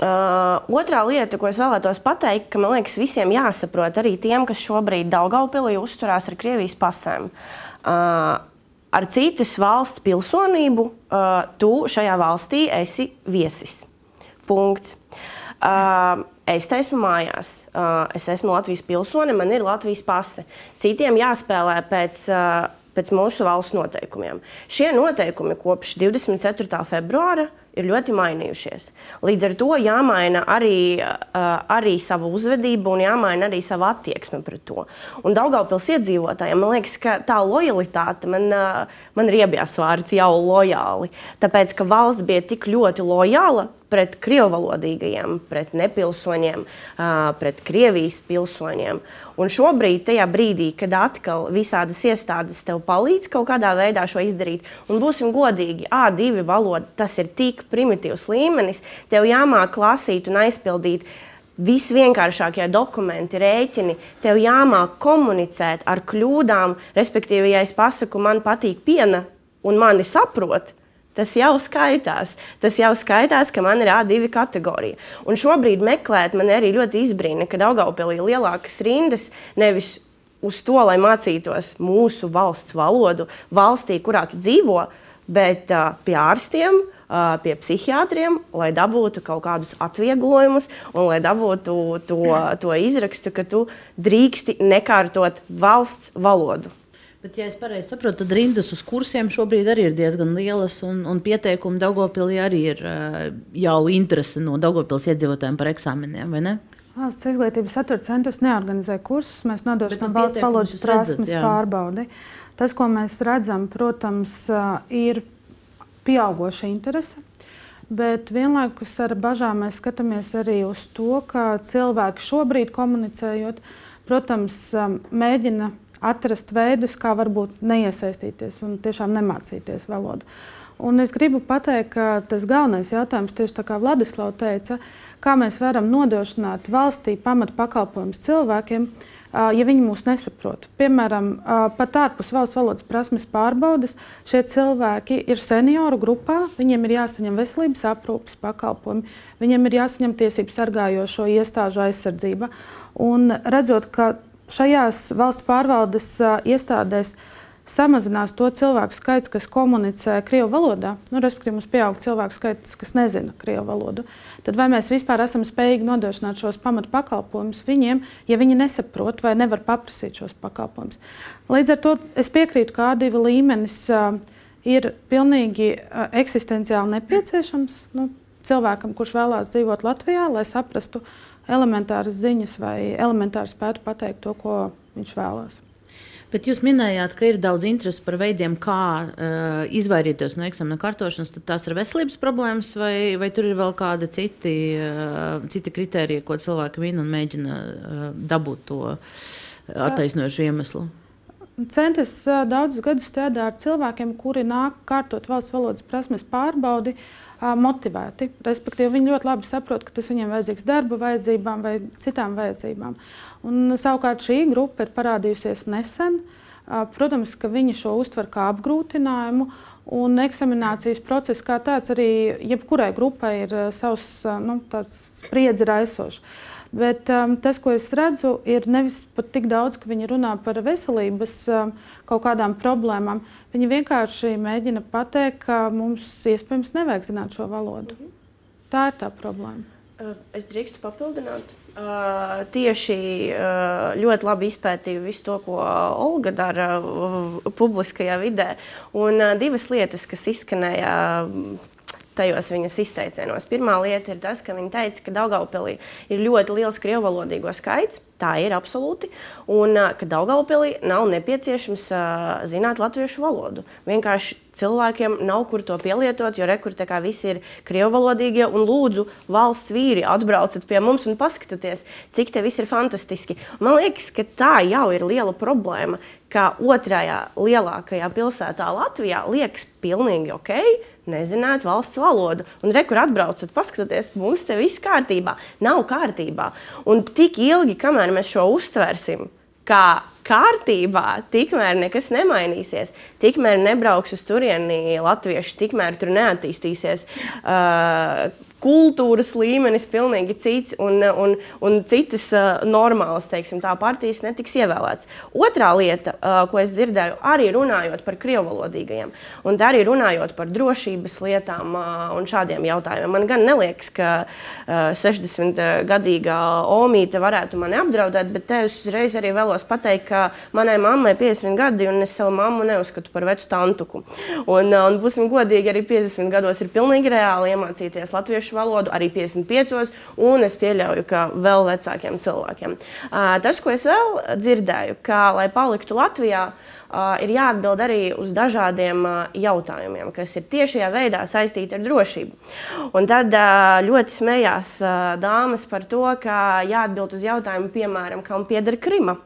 Uh, otrā lieta, ko es vēlētos pateikt, ka man liekas, visiem jāsaprot, arī tiem, kas šobrīd Daugaupilī uzturās ar Krievijas pasēm. Uh, ar citas valsts pilsonību uh, tu šajā valstī esi viesis. Punkts. Uh, es te esmu mājās, uh, es esmu Latvijas pilsone, man ir Latvijas pase. Citiem jāspēlē pēc, uh, pēc mūsu valsts noteikumiem. Šie noteikumi kopš 24. februāra ir ļoti mainījušies. Līdz ar to jāmaina arī, arī sava uzvedība un jāmaina arī sava attieksme pret to. Un Daugaupils iedzīvotājiem man liekas, ka tā lojalitāte man, man ir iebjās vārds jau lojāli. Tāpēc, ka valsts bija tik ļoti lojāla pret krievvalodīgajiem, pret nepilsoņiem, pret Krievijas pilsoņiem. Un šobrīd, tajā brīdī, kad atkal visādas iestādes tev palīdz kaut kādā veidā šo izdarīt, un būsim godīgi, A2 valoda tas ir tik primitīvs līmenis, tev jāmāk lasīt un aizpildīt visvienkāršākie dokumenti, rēķini, tev jāmāk komunicēt ar kļūdām. Respektīvi, ja es pasaku, man patīk piena, un mani saprot, Tas jau skaitās. Tas jau skaitās, ka man ir A2 kategorija. Un šobrīd meklēt man arī ļoti izbrīna, ka Daugaupīlī ir lielākas rindas nevis uz to, lai mācītos mūsu valsts valodu valstī, kurā tu dzīvo, bet uh, pie ārstiem, uh, pie psihiatriem, lai dabūtu kaut kādus atvieglojumus un lai dabūtu to, to izrakstu, ka tu drīksti nekārtot valsts valodu. Bet, ja es pareizi saprotu, tad rindas uz kursiem šobrīd arī ir diezgan lielas, un, un pieteikumi Daugopilī arī ir uh, jau interese no Daugopils iedzīvotājiem par eksāmeniem, vai ne? Valsts izglītības satura centrs neorganizē kursus, mēs nodrošinām valsts valodas prasmes pārbaudi. Tas, ko mēs redzam, protams, ir pieauguša interese. Bet vienlaikus ar bažām mēs skatāmies arī uz to, ka cilvēki šobrīd komunicējot, protams, mēģina atrast veidus, kā varbūt neiesaistīties un tiešām nemācīties valodu. Un es gribu pateikt, ka tas galvenais jautājums, tieši tā kā Vladislavs teica, kā mēs varam nodrošināt valstī pamatpakalpojumus cilvēkiem, ja viņi mūs nesaprot. Piemēram, pat ārpus valsts valodas prasmes pārbaudas, šie cilvēki ir senioru grupā, viņiem ir jāsaņem veselības aprūpes pakalpojumi, viņiem ir jāsaņem tiesību sargājošo iestāžu aizsardzība. Un redzot, ka šajās valsts pārvaldes iestādēs samazinās to cilvēku skaits, kas komunicē Krievijas valodā, nu, respektīvi, mums pieaug cilvēku skaits, kas nezina Krievijas valodu, tad vai mēs vispār esam spējīgi nodrošināt šos pamatu pakalpojumus viņiem, ja viņi nesaprot vai nevar paprasīt šos pakalpojumus. Līdz ar to es piekrītu, ka A2 līmenis uh, ir pilnīgi uh, eksistenciāli nepieciešams nu, cilvēkam, kurš vēlās dzīvot Latvijā, lai saprastu elementāras ziņas vai elementāri spētu pateikt to, ko viņš vēlās. Bet jūs minējāt, ka ir daudz interesi par veidiem, kā uh, izvairīties no eksāmena kārtošanas. Tad tās ir veselības problēmas, vai, vai tur ir vēl kādi citi, uh, citi kriteriji, ko cilvēki min un mēģina uh, dabūt to attaisnojušu iemeslu? Centrs uh, daudzus gadus strādā ar cilvēkiem, kuri nāk kārtot valsts valodas prasmes pārbaudi. Uh, motivēti. Respektīvi, viņi ļoti labi saprot, ka tas viņiem vajadzīgs darba vajadzībām vai citām vajadzībām. Un, savukārt šī grupa ir parādījusies nesen. Protams, ka viņi šo uztver kā apgrūtinājumu. Un eksaminācijas process kā tāds arī jebkurai grupai ir savs nu, spriedzi raisošs. Bet um, tas, ko es redzu, ir nevis pat tik daudz, ka viņi runā par veselības um, kaut kādām problēmām. Viņi vienkārši mēģina pateikt, ka mums iespējams nevajag zināt šo valodu. Mhm. Tā ir tā problēma. Es drīkstu papildināt. Uh, tieši uh, ļoti labi izpētīju visu to, ko Olga dara uh, publiskajā vidē. Un uh, divas lietas, kas izskanēja tajos viņas izteicienos. Pirmā lieta ir tas, ka viņa teica, ka Daugaupilī ir ļoti liels krievalodīgo skaits. Tā ir absolūti. Un ka Daugaupilī nav nepieciešams uh, zināt latviešu valodu. Vienkārši cilvēkiem nav kur to pielietot, jo rekur tā kā visi ir krievalodīgie un lūdzu valsts vīri atbraucat pie mums un paskatieties, cik te viss ir fantastiski. Man liekas, ka tā jau ir liela problēma, ka otrajā lielākajā pilsētā Latvijā liekas pilnīgi ok nezināt valsts valodu. Un re, kur atbraucat, paskatieties, mums te viss kārtībā. Nav kārtībā. Un tik ilgi, kamēr mēs šo uztversim, kā kārtībā, tikmēr nekas nemainīsies. Tikmēr nebrauks uz turieni latvieši, tikmēr tur neattīstīsies. Uh, kultūras līmenis pilnīgi cits un, un, un citas uh, normālas, teiksim, tā partijas netiks ievēlētas. Otrā lieta, uh, ko es dzirdēju, arī runājot par krievalodīgajiem, un arī runājot par drošības lietām uh, un šādiem jautājumiem. Man gan neliekas, ka uh, 60-gadīgā Omīte varētu mani apdraudēt, bet te uzreiz arī vēlos pateikt, ka manai mammai ir 50 gadi, un es savu mammu neuzskatu par vecu tantuku. Un, uh, un būsim godīgi, arī 50 gados ir pilnīgi reāli iemācīties latviešu valodu, arī 55, un es pieļauju, ka vēl vecākiem cilvēkiem. Tas, ko es vēl dzirdēju, ka, lai paliktu Latvijā, ir jāatbild arī uz dažādiem jautājumiem, kas ir tiešajā veidā saistīti ar drošību. Un tad ļoti smējās dāmas par to, ka jāatbild uz jautājumu, piemēram, kam pieder Krima.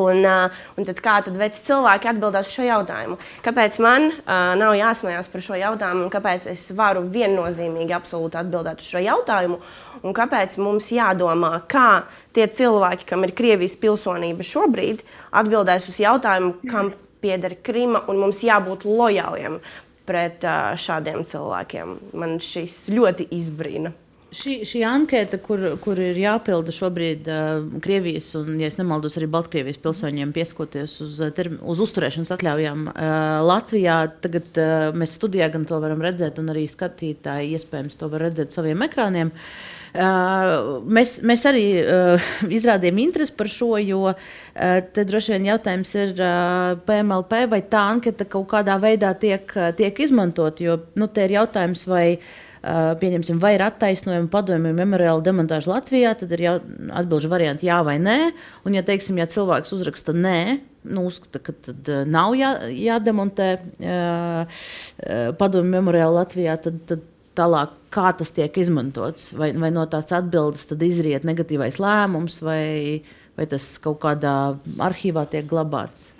Un, uh, un tad kā tad veci cilvēki atbildēs uz šo jautājumu? Kāpēc man uh, nav jāsmējās par šo jautājumu, un kāpēc es varu viennozīmīgi absolūti atbildēt uz šo jautājumu? Un kāpēc mums jādomā, kā tie cilvēki, kam ir Krievijas pilsonība šobrīd, atbildēs uz jautājumu, kam pieder Krima, un mums jābūt lojāliem pret uh, šādiem cilvēkiem? Man šis ļoti izbrīna. Šī, šī anketa, kur, kur ir jāpilda šobrīd uh, Krievijas un, ja nemaldos, arī Baltkrievijas pilsoņiem pieskoties uz, term, uz uzturēšanas atļaujām uh, Latvijā, tagad uh, mēs studijā gan to varam redzēt, un arī skatītāji iespējams to var redzēt saviem ekrāniem. Uh, mēs, mēs arī uh, izrādījām interesi par šo, jo uh, te droši vien jautājums ir uh, PMLP, vai tā anketa kaut kādā veidā tiek, tiek izmantot. Jo nu, te ir jautājums, vai uh, pieņemsim, vai ir attaisnojumi padomju memoriāla demontāža Latvijā, tad ir atbildžu varianti jā vai nē. Un, ja, teiksim, ja cilvēks uzraksta nē, nu, uzskata, ka tad nav jā, jādemontē padomju memoriāla Latvijā, tad, tad tālāk, kā tas tiek izmantots, vai, vai no tās atbildes izriet negatīvais lēmums, vai, vai tas kaut kādā arhīvā tiek glabāts.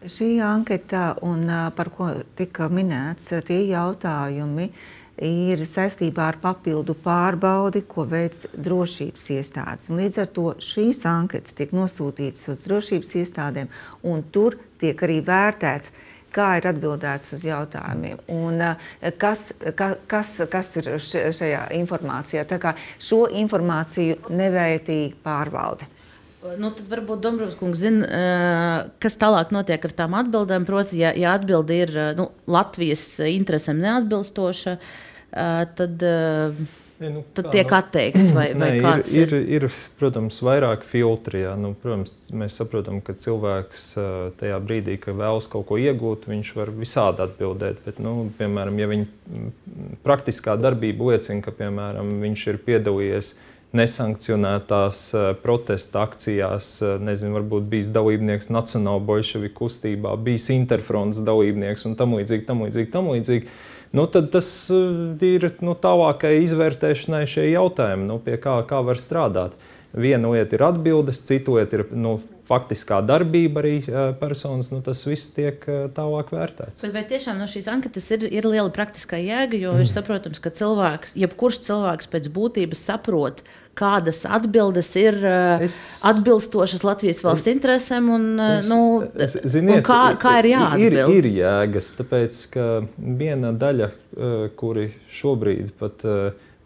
Šī anketa, un par ko tika minēts, tie jautājumi, uh, ir saistībā ar papildu pārbaudi, ko veic drošības iestādes. Un līdz ar to šīs anketas tiek nosūtītas uz drošības iestādēm, un tur tiek arī vērtēts, kā ir atbildēts uz jautājumiem un eh, kas, ka, kas, kas ir šajā informācijā. Tā kā šo informāciju nevērtīgi pārvalde. Nu, tad varbūt Dombrovs kungs zina, kas tālāk notiek ar tām atbildēm. Proti, ja, ja atbilde ir nu, Latvijas interesēm neatbilstoša, tad, ja, nu, tad tiek nu, atteikts. Vai, vai nē, ir, ir, ir, protams, vairāk filtri. Jā. Nu, protams, mēs saprotam, ka cilvēks tajā brīdī, kad vēlas kaut ko iegūt, viņš var visādi atbildēt. Bet, nu, piemēram, ja viņa praktiskā darbība liecina, ka piemēram, viņš ir piedalījies nesankcionētās eh, protesta akcijās, eh, nezinu, varbūt bijis dalībnieks Nacionāla bolševiku kustībā, bijis Interfronts dalībnieks un tam līdzīgi, tam līdzīgi, tam līdzīgi. Nu, tad tas eh, ir nu, tālākai izvērtēšanai šie jautājumi, nu, pie kā, kā var strādāt. Viena lieta ir atbildes, cita lieta ir nu, faktiskā darbība arī personas, nu, tas viss tiek tālāk vērtēts. Bet vai tiešām no šīs anketas ir, ir liela praktiskā jēga? Jo mm. ir saprotams, ka cilvēks, jebkurš cilvēks pēc būtības saprot, kādas atbildes ir es, atbilstošas Latvijas valsts es, interesēm un, es, nu, es, ziniet, un kā, kā ir jāatbild. Ir, ir jēgas, tāpēc ka viena daļa, kuri šobrīd pat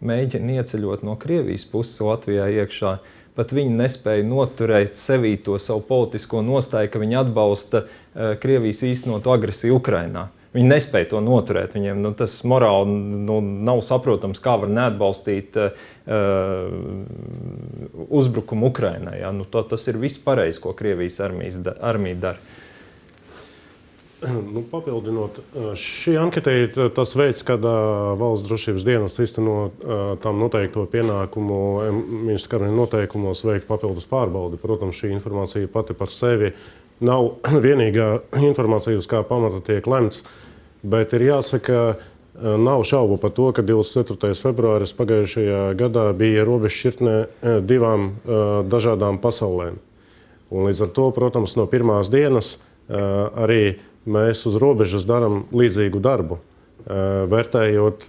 mēģina ieceļot no Krievijas puses Latvijā iekšā, uh, pat viņi nespēja noturēt sevī to savu politisko nostāju, ka viņi atbalsta uh, Krievijas īstenotu agresiju Ukrajinā. Viņi nespēja to noturēt. Viņiem nu, tas morāli nu, nav saprotams, kā var neatbalstīt uh, uzbrukumu Ukrajinai. Ja? Nu, to, tas ir viss pareizi, ko Krievijas armija dara. Nu, papildinot, šī anketa ir tas veids, kad valsts drošības dienas īsteno tam noteikto pienākumu, ministra karaļa noteikumos veikt papildus pārbaudi. Protams, šī informācija pati par sevi nav vienīgā informācija, uz kā pamata tiek lemts, bet ir jāsaka, nav šaubu par to, ka 24. februāris pagājušajā gadā bija robežšķirtne divām dažādām pasaulēm. Un līdz ar to, protams, no pirmās dienas arī mēs uz robežas darām līdzīgu darbu, vērtējot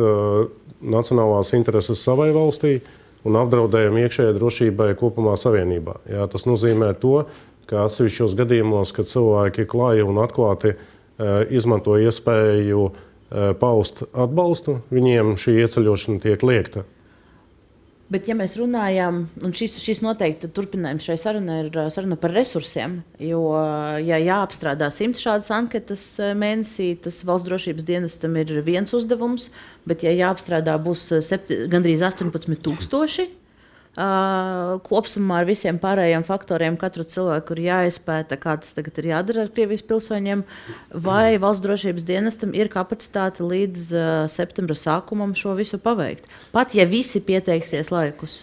nacionālās intereses savai valstī un apdraudējumu iekšējai drošībai kopumā savienībā. Jā, tas nozīmē to, ka atsevišķos gadījumos, kad cilvēki klāja un atklāti izmanto iespēju paust atbalstu, viņiem šī ieceļošana tiek liekta. Bet, ja mēs runājam, un šis, šis noteikti turpinājums šai sarunai ir saruna par resursiem, jo, ja jāapstrādā simts šādas anketas mēnesī, tas valsts drošības dienestam ir viens uzdevums, bet, ja jāapstrādā būs septi, gandrīz 18,000 Uh, kopumā ar visiem pārējiem faktoriem katru cilvēku ir jāizpēta, kā tas tagad ir jādara ar Krievijas pilsoņiem, vai valsts drošības dienestam ir kapacitāte līdz uh, septembra sākumam šo visu paveikt. Pat ja visi pieteiksies laikus.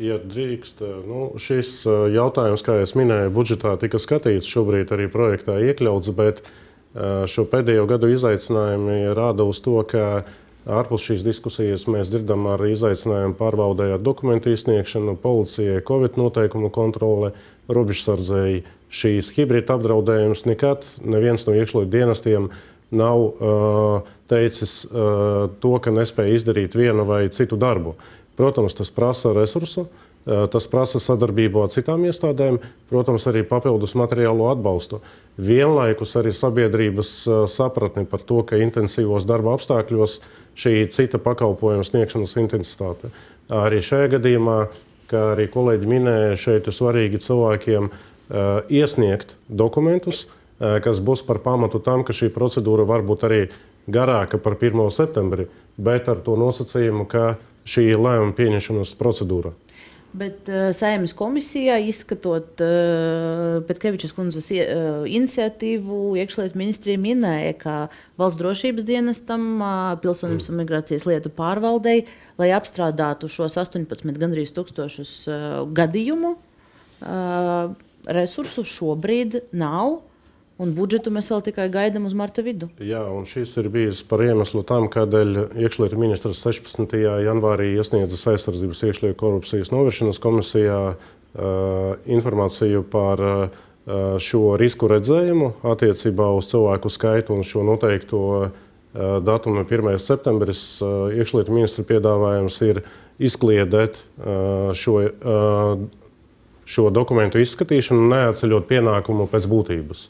Ja drīkst, nu, šis jautājums, kā jau minēju, budžetā tika skatīts, šobrīd arī projektā iekļauts, bet šo pēdējo gadu izaicinājumi rāda uz to, ka Ārpus šīs diskusijas mēs dzirdam arī izaicinājumu pārbaudē ar dokumentu izsniegšanu, policijai, covid noteikumu kontrole, robežsardzēji. Šīs hibrīda apdraudējums nekad neviens no iekšlietu dienestiem nav uh, teicis uh, to, ka nespēja izdarīt vienu vai citu darbu. Protams, tas prasa resursu, uh, tas prasa sadarbību ar citām iestādēm, protams, arī papildus materiālo atbalstu. Vienlaikus arī sabiedrības uh, sapratni par to, ka intensīvos darba apstākļos šī cita pakalpojuma sniegšanas intensitāte. Arī šajā gadījumā, kā arī kolēģi minēja, šeit ir svarīgi cilvēkiem uh, iesniegt dokumentus, kas būs par pamatu tam, ka šī procedūra var būt arī garāka par 1. septembri, bet ar to nosacījumu, ka šī ir lēmuma pieņemšanas procedūra. Bet uh, saimnes komisijā, izskatot uh, Petkevičas kundzes uh, iniciatīvu, iekšlietu ministrija minēja, ka valsts drošības dienestam, uh, pilsonības un migrācijas lietu pārvaldei, lai apstrādātu šos 18 gandrīz tūkstošus uh, gadījumu, uh, resursu šobrīd nav. Un budžetu mēs vēl tikai gaidām uz marta vidu. Jā, un šis ir bijis par iemeslu tam, kādēļ iekšlietu ministrs 16. janvārī iesniedzis aizsardzības iekšlietu korupcijas novēršanas komisijā uh, informāciju par uh, šo risku redzējumu attiecībā uz cilvēku skaitu un šo noteikto uh, datumu 1. septembris. Uh, iekšlietu ministra piedāvājums ir izkliedēt uh, šo, uh, šo dokumentu izskatīšanu, neatceļot pienākumu pēc būtības.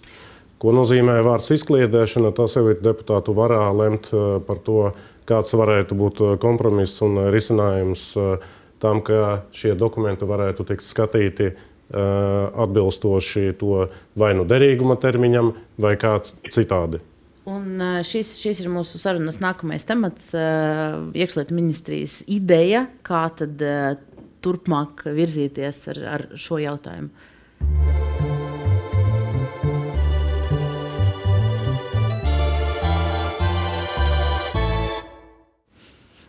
Ko nozīmē vārds izkliedēšana? Tas jau ir deputātu varā lemt eh, par to, kāds varētu būt eh, kompromiss un risinājums eh, tam, ka šie dokumenti varētu tikt skatīti atbilstoši to vai nu derīguma termiņam, vai kāds citādi. Un šis, šis ir mūsu sarunas nākamais temats. Iekšlietu ministrijas ideja, kā tad turpmāk virzīties ar, ar šo jautājumu.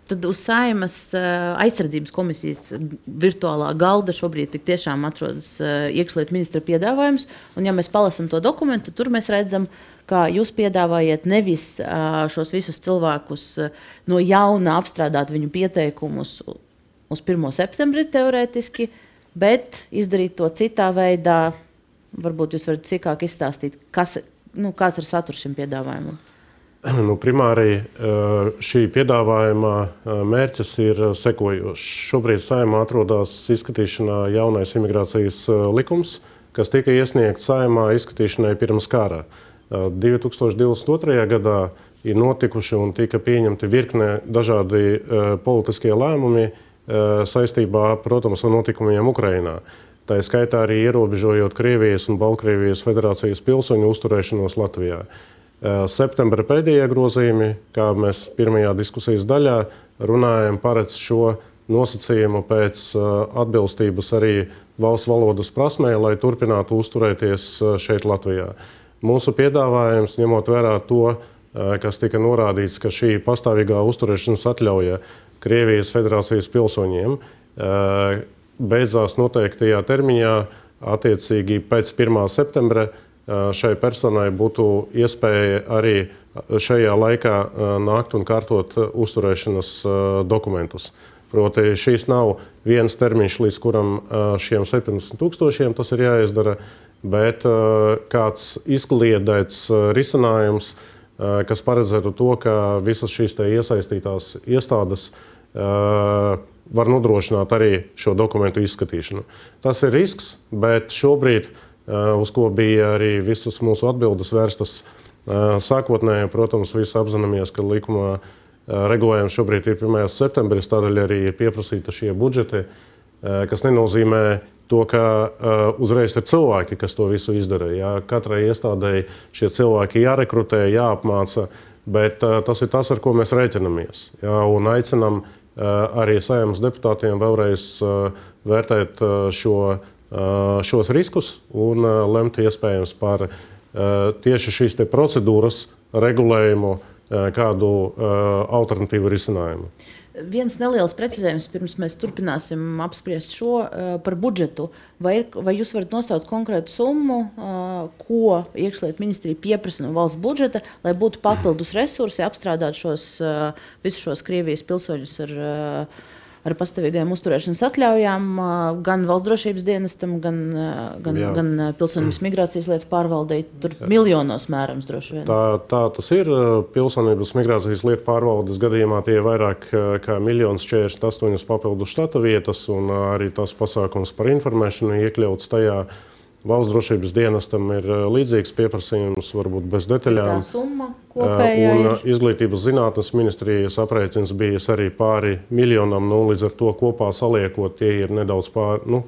Tad uz saimas aizsardzības komisijas virtuālā galda šobrīd tiešām atrodas iekšlietu ministra piedāvājums. Un, ja mēs palasām to dokumentu, tur mēs redzam, ka jūs piedāvājat nevis šos visus cilvēkus no jauna apstrādāt viņu pieteikumus uz 1. septembri teorētiski, bet izdarīt to citā veidā. Varbūt jūs varat sīkāk izstāstīt, kas, nu, kāds ir saturs šim piedāvājumam. Nu, primāri šī piedāvājuma mērķis ir sekojošs. Šobrīd saimā atrodas izskatīšanā jaunais imigrācijas likums, kas tika iesniegts saimā izskatīšanai pirms kara. 2022. gadā ir notikuši un tika pieņemti virkne dažādi politiskie lēmumi saistībā, protams, ar notikumiem Ukrajinā. Tā ir skaitā arī ierobežojot Krievijas un Baltkrievijas federācijas pilsoņu uzturēšanos Latvijā. Septembra pēdējie grozījumi, kā mēs pirmajā diskusijas daļā runājam, paredz šo nosacījumu pēc atbilstības arī valsts valodas prasmē, lai turpinātu uzturēties šeit, Latvijā. Mūsu piedāvājums, ņemot vērā to, kas tika norādīts, ka šī pastāvīgā uzturēšanas atļauja Krievijas federācijas pilsoņiem beidzās noteiktajā termiņā, attiecīgi pēc 1. septembra šai personai būtu iespēja arī šajā laikā nākt un kārtot uzturēšanas dokumentus. Proti, šīs nav viens termiņš, līdz kuram šiem 17,000 tas ir jāizdara, bet kāds izkliedēts risinājums, kas paredzētu to, ka visas šīs iesaistītās iestādes var nodrošināt arī šo dokumentu izskatīšanu. Tas ir risks, bet šobrīd uh, Eh, uz ko bija arī visas mūsu atbildes vērstas. Eh, sākotnēji, protams, visi apzināmies, ka likumā eh, regulējums šobrīd ir 1. septembris, tādēļ arī ir pieprasīta šie budžeti, kas nenozīmē to, ka uzreiz ir cilvēki, kas to visu izdara. Jā, katrai iestādēji šie cilvēki jārekrutē, jāapmāca, bet tas ir tas, ar ko mēs rēķinamies. Jā, un aicinam arī saimnes deputātiem vēlreiz vērtēt šo šos riskus un lemt iespējams par tieši šīs procedūras regulējumu, kādu alternatīvu risinājumu. Viens neliels precizējums, pirms mēs turpināsim apspriest šo par budžetu. Vai, ir, vai jūs varat nosaukt konkrētu summu, ko iekšlietu ministrija pieprasa no valsts budžeta, lai būtu papildus resursi apstrādāt šos, visus šos Krievijas pilsoņus ar ar pastāvīgajām uzturēšanas atļaujām gan valsts drošības dienestam, gan, gan, Jā. gan pilsonības migrācijas lietu pārvaldei. Tur Jā. miljonos mērams droši vien. Tā, tā tas ir. Pilsonības migrācijas lietu pārvaldes gadījumā tie ir vairāk kā 1,48 papildus štata vietas, un arī tas pasākums par informēšanu iekļauts tajā. Valsts drošības dienestam ir eh, līdzīgs pieprasījums, varbūt bez detaļām. Tā summa kopējā un ir. Izglītības zinātnes ministrijas aprēķins bija arī pāri miljonam, nu, līdz ar to kopā saliekot, tie ir nedaudz pāri, nu,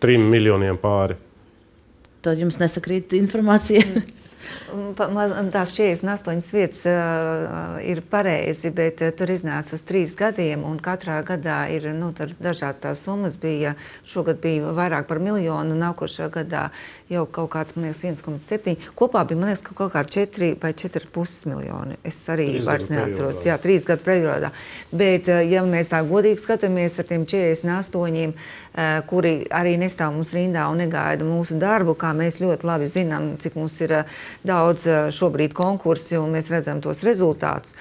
trim miljoniem pāri. Tad jums nesakrīt informācija. Tās 48 vietas uh, ir pareizi, bet uh, tur iznāca uz trīs gadiem. Katrā gadā ir nu, dažādas tās summas. Bija, šogad bija vairāk par miljonu, nākošajā gadā jau kaut kāds, man liekas, 1,7. Kopā bija, man liekas, kaut kādi 4 vai 4,5 miljoni. Es arī vairs neatceros. Jā, trīs gadu periodā. Bet, uh, ja mēs tā godīgi skatāmies ar tiem 48, uh, kuri arī nestāv mums rindā un negaida mūsu darbu, kā mēs ļoti labi zinām, cik mums ir uh, daudz šobrīd konkursi un mēs redzam tos rezultātus,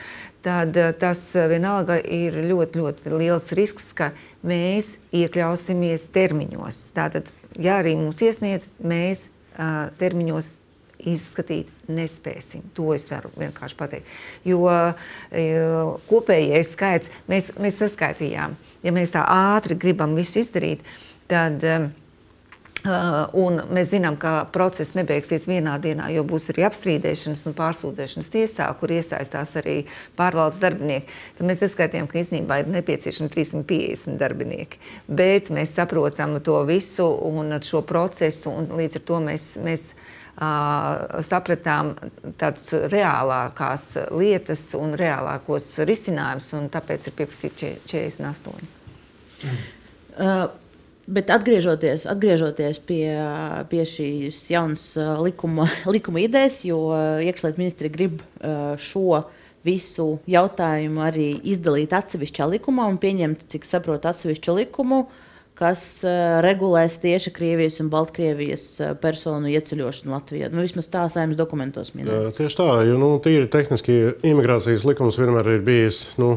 tad tas vienalga ir ļoti, ļoti liels risks, ka mēs iekļausimies termiņos. Tātad, ja arī mūs iesniedz, mēs uh, termiņos izskatīt nespēsim. To es varu vienkārši pateikt. Jo kopējais skaits mēs, mēs saskaitījām. Ja mēs tā ātri gribam visu izdarīt, tad Uh, un mēs zinām, ka process nebeigsies vienā dienā, jo būs arī apstrīdēšanas un pārsūdzēšanas tiesā, kur iesaistās arī pārvaldes darbinieki. Tad mēs saskatījām, ka īstenībā ir nepieciešami 350 darbinieki. Bet mēs saprotam to visu un šo procesu, un līdz ar to mēs, mēs uh, sapratām tādas reālākās lietas un reālākos risinājumus, un tāpēc ir pieprasīti 48. Mm. Uh, Bet atgriežoties, atgriežoties pie, pie šīs jaunas likuma, likuma idejas, jo iekšlietu ministri grib šo visu jautājumu arī izdalīt atsevišķā likumā un pieņemt, cik saprotu, atsevišķu likumu, uh, kas uh, regulēs tieši Krievijas un Baltkrievijas uh, personu ieceļošanu Latvijā. Nu, vismaz tā saimnes dokumentos minēts. Tieši tā, jo nu, tīri tehniski imigrācijas likums vienmēr ir bijis nu,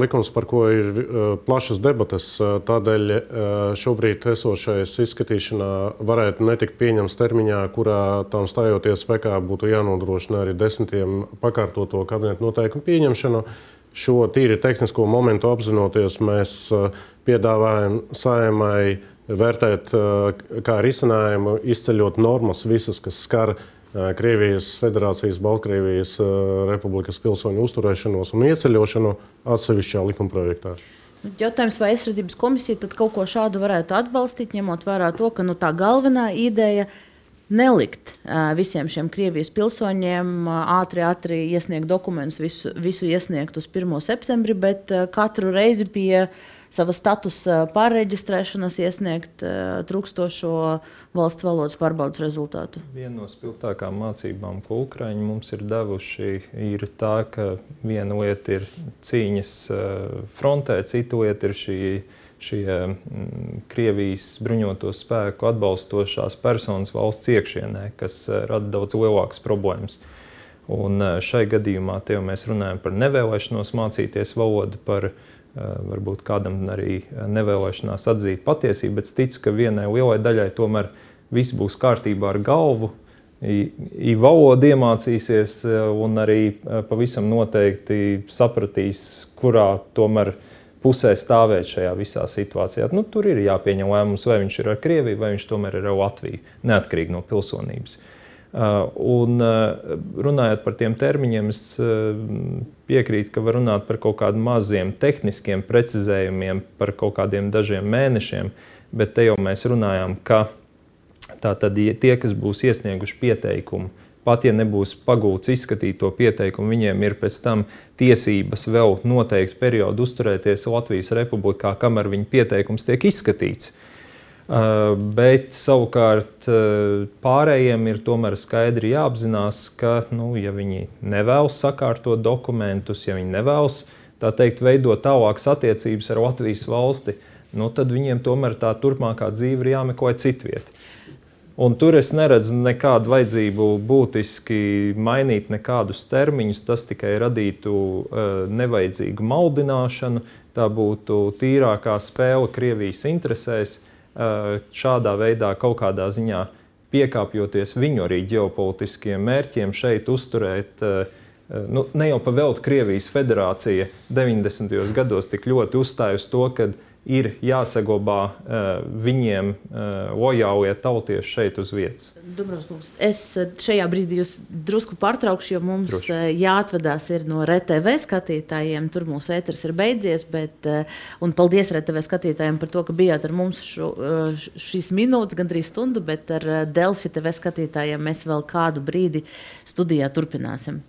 likums, par ko ir plašas debatas. Tādēļ šobrīd esošais izskatīšanā varētu netikt pieņemts termiņā, kurā tam stājoties spēkā būtu jānodrošina arī desmitiem pakārtoto kabinetu noteikumu pieņemšanu. Šo tīri tehnisko momentu apzinoties, mēs piedāvājam saimai vērtēt kā risinājumu, izceļot normas visas, kas skar Krievijas Federācijas, Baltkrievijas Republikas pilsoņu uzturēšanos un ieceļošanu atsevišķā likumprojektā. Nu, jautājums, vai aizsardzības komisija kaut ko šādu varētu atbalstīt, ņemot vērā to, ka nu, tā galvenā ideja ir nelikt visiem šiem Krievijas pilsoņiem ātri, ātri iesniegt dokumentus, visu, visu iesniegt uz 1. septembri, bet katru reizi pie sava statusa pārreģistrēšanas iesniegt trūkstošo valsts valodas pārbaudas rezultātu. Viena no spilgtākām mācībām, ko Ukrāņi mums ir devuši, ir tā, ka viena lieta ir cīņas frontē, cita lieta ir šī šie mm, Krievijas bruņoto spēku atbalstošās personas valsts iekšienē, kas eh, rada daudz lielākas problēmas. Un eh, šai gadījumā mēs runājam par nevēlēšanos mācīties valodu, par eh, varbūt kādam arī nevēlēšanās atzīt patiesību, bet es ticu, ka vienai lielai daļai tomēr viss būs kārtībā ar galvu. I valoda iemācīsies, un arī pavisam noteikti sapratīs, kurā tomēr ir pusē stāvēt šajā visā situācijā. Nu, tur ir jāpieņem lēmums, vai viņš ir ar Krieviju, vai viņš tomēr ir ar Latviju, neatkarīgi no pilsonības. Uh, un uh, runājot par tiem termiņiem, es uh, piekrītu, ka var runāt par kaut kādiem maziem tehniskiem precizējumiem, par kaut kādiem dažiem mēnešiem, bet te jau mēs runājām, ka tātad tie, kas būs iesnieguši pieteikumu, pat ja nebūs pagūts izskatīt to pieteikumu, viņiem ir pēc tam tiesības vēl noteiktu periodu uzturēties Latvijas Republikā, kamēr viņa pieteikums tiek izskatīts. Uh, bet savukārt uh, pārējiem ir tomēr skaidri jāapzinās, ka, nu, ja viņi nevēlas sakārtot dokumentus, ja viņi nevēlas teikt, veidot tālākas attiecības ar Latvijas valsti, nu, tad viņiem tomēr tā turpmākā dzīve ir jāmeklē citvieta. Un tur es neredzu nekādu vajadzību būtiski mainīt nekādus termiņus. Tas tikai radītu uh, nevajadzīgu maldināšanu. Tā būtu tīrākā spēle Krievijas interesēs, uh, šādā veidā kaut kādā ziņā piekāpjoties viņu arī ģeopolitiskiem mērķiem, šeit uzturēt. Uh, nu, ne jau pavēlta Krievijas federācija 90. gados tik ļoti uzstājusi to, ka ir jāsaglabā uh, viņiem uh, lojālie tautieši šeit uz vietas. Dubrovskis, es eh, šajā brīdī jūs drusku pārtraukšu, jo mums Droši. jāatvadās no RTV skatītājiem. Tur mūsu ēteris ir beidzies, bet, un paldies RTV skatītājiem par to, ka bijāt ar mums šo, šīs minūtes, gandrīz stundu, bet ar Delfi TV skatītājiem mēs vēl kādu brīdi studijā turpināsim.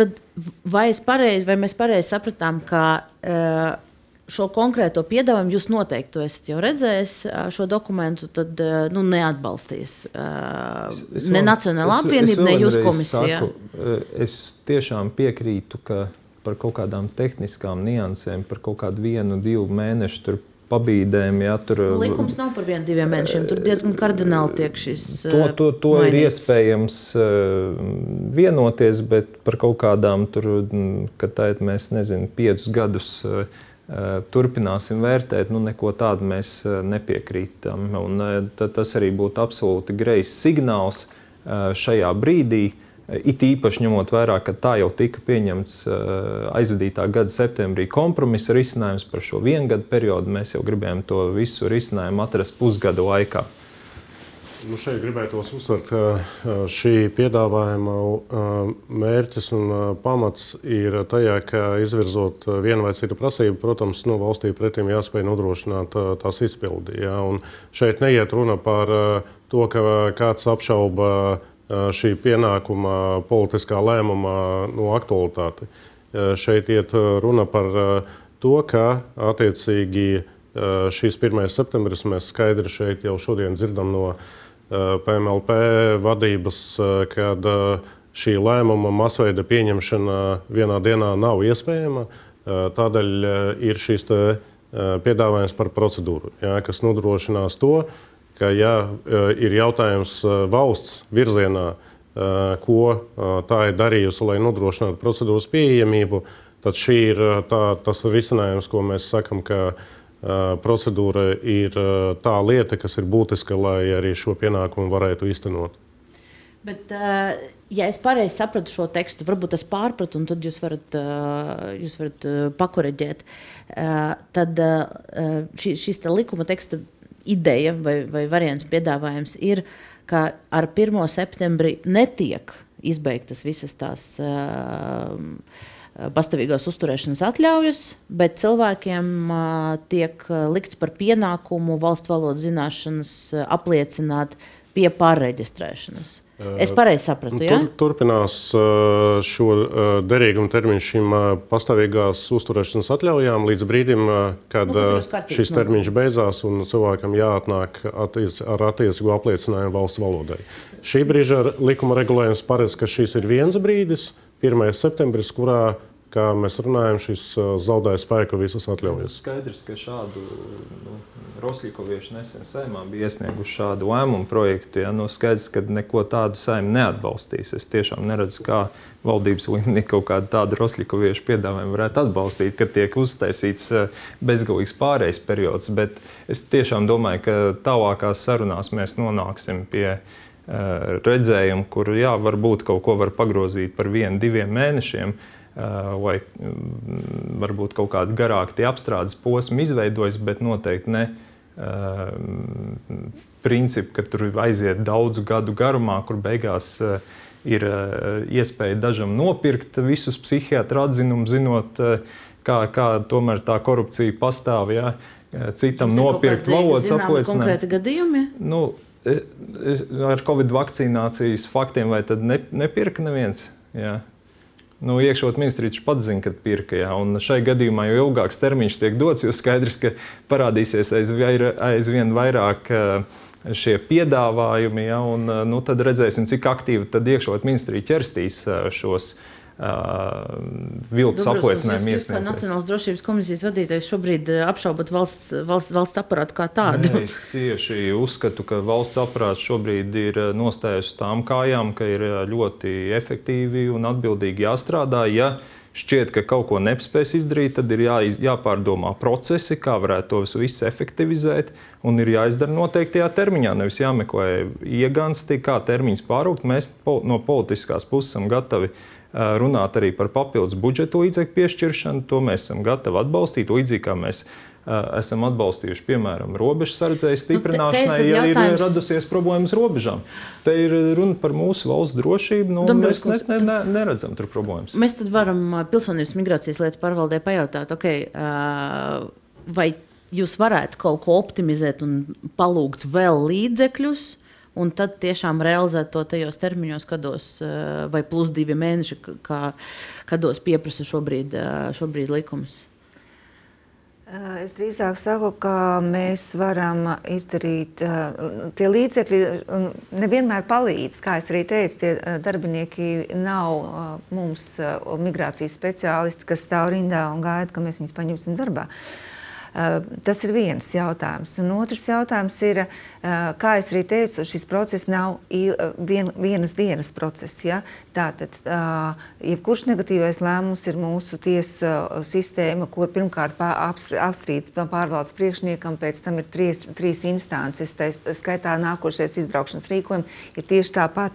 Tad vai, pareizi, vai mēs pareizi sapratām, ka uh, šo konkrēto piedāvājumu jūs noteikti esat jau redzējis, šo dokumentu, tad nu, neatbalstīs es, es ne Nacionāla apvienība, ne jūsu komisija. Saku, es tiešām piekrītu, ka par kaut kādām tehniskām niansēm, par kaut kādu vienu, divu mēnešu pabīdēm. Ja, tur, Likums nav par vienu, diviem mēnešiem. Tur diezgan kardināli tiek šis. To, to, to mainīts. ir iespējams vienoties, bet par kaut kādām tur, kad tā ir, mēs nezinām, piecus gadus Eh, turpināsim vērtēt, nu, neko tādu mēs eh, nepiekrītam. Un, eh, tas arī būtu absolūti greizs signāls šajā brīdī. It īpaši ņemot vērā, ka tā jau tika pieņemts aizvadītā gada septembrī kompromisa risinājums par šo vienu gadu periodu, mēs jau gribējām to visu risinājumu atrast pusgada laikā. Nu šeit gribētu uzsvert, ka šī piedāvājuma mērķis un pamats ir tajā, ka izvirzot vienu vai citu prasību, protams, nu, valstī pretim jāspēj nodrošināt tās izpildi. Ja? Un šeit neiet runa par to, ka kāds apšauba šī pienākuma politiskā lēmuma no aktualitāti. Šeit iet runa par to, ka attiecīgi šīs 1. septembris mēs skaidri šeit jau šodien dzirdam no PMLP vadības, kad šī lēmuma masveida pieņemšana vienā dienā nav iespējama. Tādēļ ir šīs piedāvājums par procedūru, jā, kas nodrošinās to, ka, ja ir jautājums valsts virzienā, ko tā ir darījusi, lai nodrošinātu procedūras pieejamību, tad šī ir tā, tas risinājums, ko mēs sakām, ka procedūra ir tā lieta, kas ir būtiska, lai arī šo pienākumu varētu īstenot. Bet, ja es pareizi sapratu šo tekstu, varbūt es pārpratu, un tad jūs varat, jūs varat pakoreģēt, tad šī, šis te likuma teksta ideja vai, vai variants piedāvājums ir, ka ar 1. septembri netiek izbeigtas visas tās uh, pastāvīgās uzturēšanas atļaujas, bet cilvēkiem tiek likts par pienākumu valsts valodas zināšanas apliecināt pie pārreģistrēšanas. Es pareizi sapratu. Ja? Tur, turpinās šo derīgumu termiņu šīm pastāvīgās uzturēšanas atļaujām līdz brīdim, kad nu, šis termiņš beidzās un cilvēkam jāatnāk attiec, ar attiecīgu apliecinājumu valsts valodai. Šī brīža likuma regulējums paredz, ka šis ir viens brīdis, 1. septembris, kurā kā mēs runājam, šis zaudēja spēku visas atļaujas. Skaidrs, ka šādu nu, Roslīkoviešu nesen saimā bija iesnieguši šādu lēmumu projektu. Ja? Nu, skaidrs, ka neko tādu saima neatbalstīs. Es tiešām neredzu, kā valdības līmenī kaut kādu tādu Roslīkoviešu piedāvājumu varētu atbalstīt, kad tiek uztaisīts bezgalīgs pārejas periods. Bet es tiešām domāju, ka tālākās sarunās mēs nonāksim pie redzējuma, kur jā, varbūt kaut ko var pagrozīt par vienu, diviem mēnešiem vai varbūt kaut kādi garāki apstrādes posmi izveidojas, bet noteikti ne principi, ka tur aiziet daudzu gadu garumā, kur beigās ir iespēja dažam nopirkt visus psihiatru atzinumus, zinot, kā, kā tomēr tā korupcija pastāv. Ja? Citam nopirkt valodas apliecinājumu. Konkrēti gadījumi? Nu, ar Covid vakcinācijas faktiem vai tad ne, nepirka neviens? Jā. Nu, iekšļot ministrijas pats zina, kad pirka. Jā, un šai gadījumā, jo ilgāks termiņš tiek dots, jo skaidrs, ka parādīsies aizvien, aizvien vairāk šie piedāvājumi. Jā, un, nu, tad redzēsim, cik aktīvi iekšļot ministrija ķerstīs šos viltus apliecinājumu iesniegt. Kā Nacionālās drošības komisijas vadītājs šobrīd apšaubat valsts, valsts, valsts aparātu kā tādu. Nē, es tieši uzskatu, ka valsts aparāts šobrīd ir nostājies uz tām kājām, ka ir ļoti efektīvi un atbildīgi jāstrādā. Ja šķiet, ka kaut ko nespēs izdarīt, tad ir jā, jāpārdomā procesi, kā varētu to visu efektivizēt, un ir jāizdara noteiktajā termiņā. Nevis jāmeklē iegansti, kā termiņus pāraugt. Mēs no politiskās puses esam gatavi runāt arī par papildus budžeta līdzekļu piešķiršanu. To mēs esam gatavi atbalstīt. Līdzīgi kā mēs esam atbalstījuši, piemēram, robežu sardzēju stiprināšanai, nu, te, te ja jautājums... ir radusies problēmas robežām. Te ir runa par mūsu valsts drošību. Nu, mēs ne, ne, ne, neredzam tur problēmas. Mēs tad varam pilsonības migrācijas lietu pārvaldē pajautāt, okay, vai jūs varētu kaut ko optimizēt un palūgt vēl līdzekļus un tad tiešām realizēt to tajos termiņos, kādos, eh, vai plus divi mēneši, kā, kādos pieprasa šobrīd, eh, šobrīd likums. Eh, es drīzāk saku, ka mēs varam izdarīt, tie līdzekļi nevienmēr palīdz. Kā jau arī teicu, tie darbinieki nav mums migrācijas speciālisti, kas stāv rindā un gaida, ka mēs viņus paņemsim darbā. Tas ir viens jautājums. Un otrs jautājums ir, kā jau arī teicu, šis process nav vien, vienas dienas process. Ja? Tātad, eh, jebkurš negatīvais lēmums ir mūsu tiesu sistēma, kur pirmkārt apstrīd pārvaldes priekšniekam, pēc tam ir trīs, trīs instances, tā skaitā nākošais izbraukšanas rīkojums ir tieši tāpat.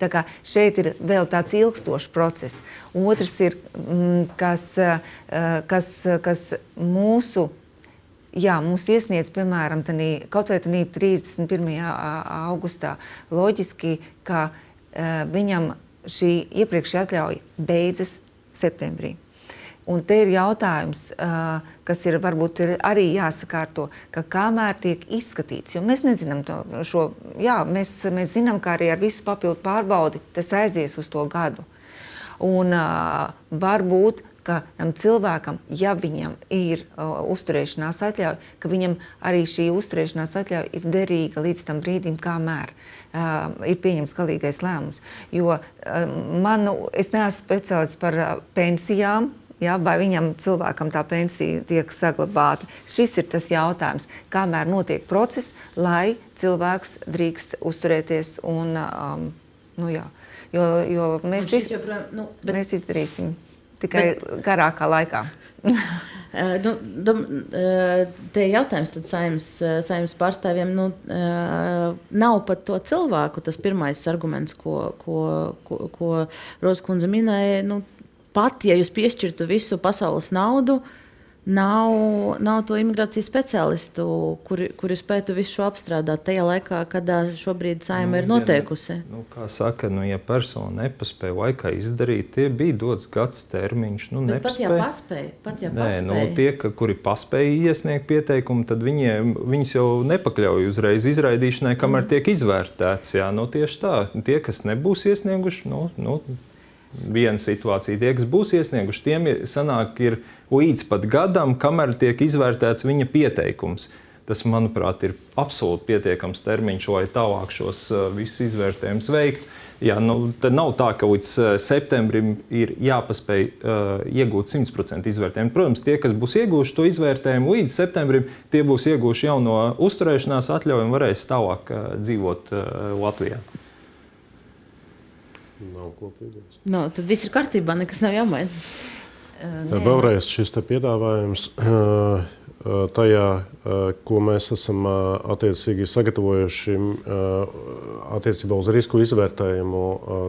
Tā kā šeit ir vēl tāds ilgstošs process. Otrs ir, mm, kas, kas, kas mūsu jā, mums iesniedz, piemēram, tanī, kaut vai tādā 31. augustā, loģiski, ka uh, viņam šī iepriekšējā atļauja beidzas septembrī. Un te ir jautājums, uh, kas ir varbūt ir arī jāsakārto, ka kamēr tiek izskatīts, jo mēs nezinām to šo, jā, mēs, mēs zinām, ka arī ar visu papildu pārbaudi tas aizies uz to gadu. Un uh, varbūt ka tam cilvēkam, ja viņam ir uh, uzturēšanās atļauja, ka viņam arī šī uzturēšanās atļauja ir derīga līdz tam brīdim, kamēr uh, ir pieņemts galīgais lēmums. Jo uh, man, es neesmu speciālists par uh, pensijām. Ja, vai viņam cilvēkam tā pensija tiek saglabāta? Šis ir tas jautājums, kamēr notiek process, lai cilvēks drīkst uzturēties un, um, nu, jā, jo, jo mēs, iz, joprojām, nu, bet... mēs izdarīsim tikai Bet, garākā laikā. Uh, nu, dom, uh, te jautājums saimnes, uh, saimnes pārstāvjiem nu, nav pat to cilvēku. Tas pirmais arguments, ko, ko, ko, ko Roskundze minēja, nu, pat ja jūs piešķirtu visu pasaules naudu, uh, nav, nav to imigrācijas speciālistu, kuri, kuri spētu visu šo apstrādāt tajā laikā, kad šobrīd saima nu, ir noteikusi. Ja, nu, kā saka, nu, ja persona nepaspēja laikā izdarīt, tie bija dots gads termiņš. Nu, pat ja paspēja, pat ja Nē, paspēja. Nu, tie, ka, kuri paspēja iesniegt pieteikumu, tad viņiem, viņus jau nepakļauj uzreiz izraidīšanai, kamēr mm. tiek izvērtēts. Jā, nu, tieši tā, tie, kas nebūs iesnieguši, nu, nu, viena situācija. Tie, kas būs iesnieguši, tiem ir, sanāk, ir līdz pat gadam, kamēr tiek izvērtēts viņa pieteikums. Tas, manuprāt, ir absolūti pietiekams termiņš, lai tālāk šos uh, visus izvērtējumus veiktu. Jā, nu, tad nav tā, ka līdz uh, septembrim ir jāpaspēj uh, iegūt 100% izvērtējumu. Protams, tie, kas būs ieguvuši to izvērtējumu līdz septembrim, tie būs ieguvuši jauno uzturēšanās atļauju un varēs tālāk uh, dzīvot uh, Latvijā. Nav kopīgais. No, tad viss ir kārtībā, nekas nav jāmaina. Uh, Vēlreiz šis piedāvājums uh, tajā, uh, ko mēs esam attiecīgi sagatavojuši attiecībā uz risku izvērtējumu,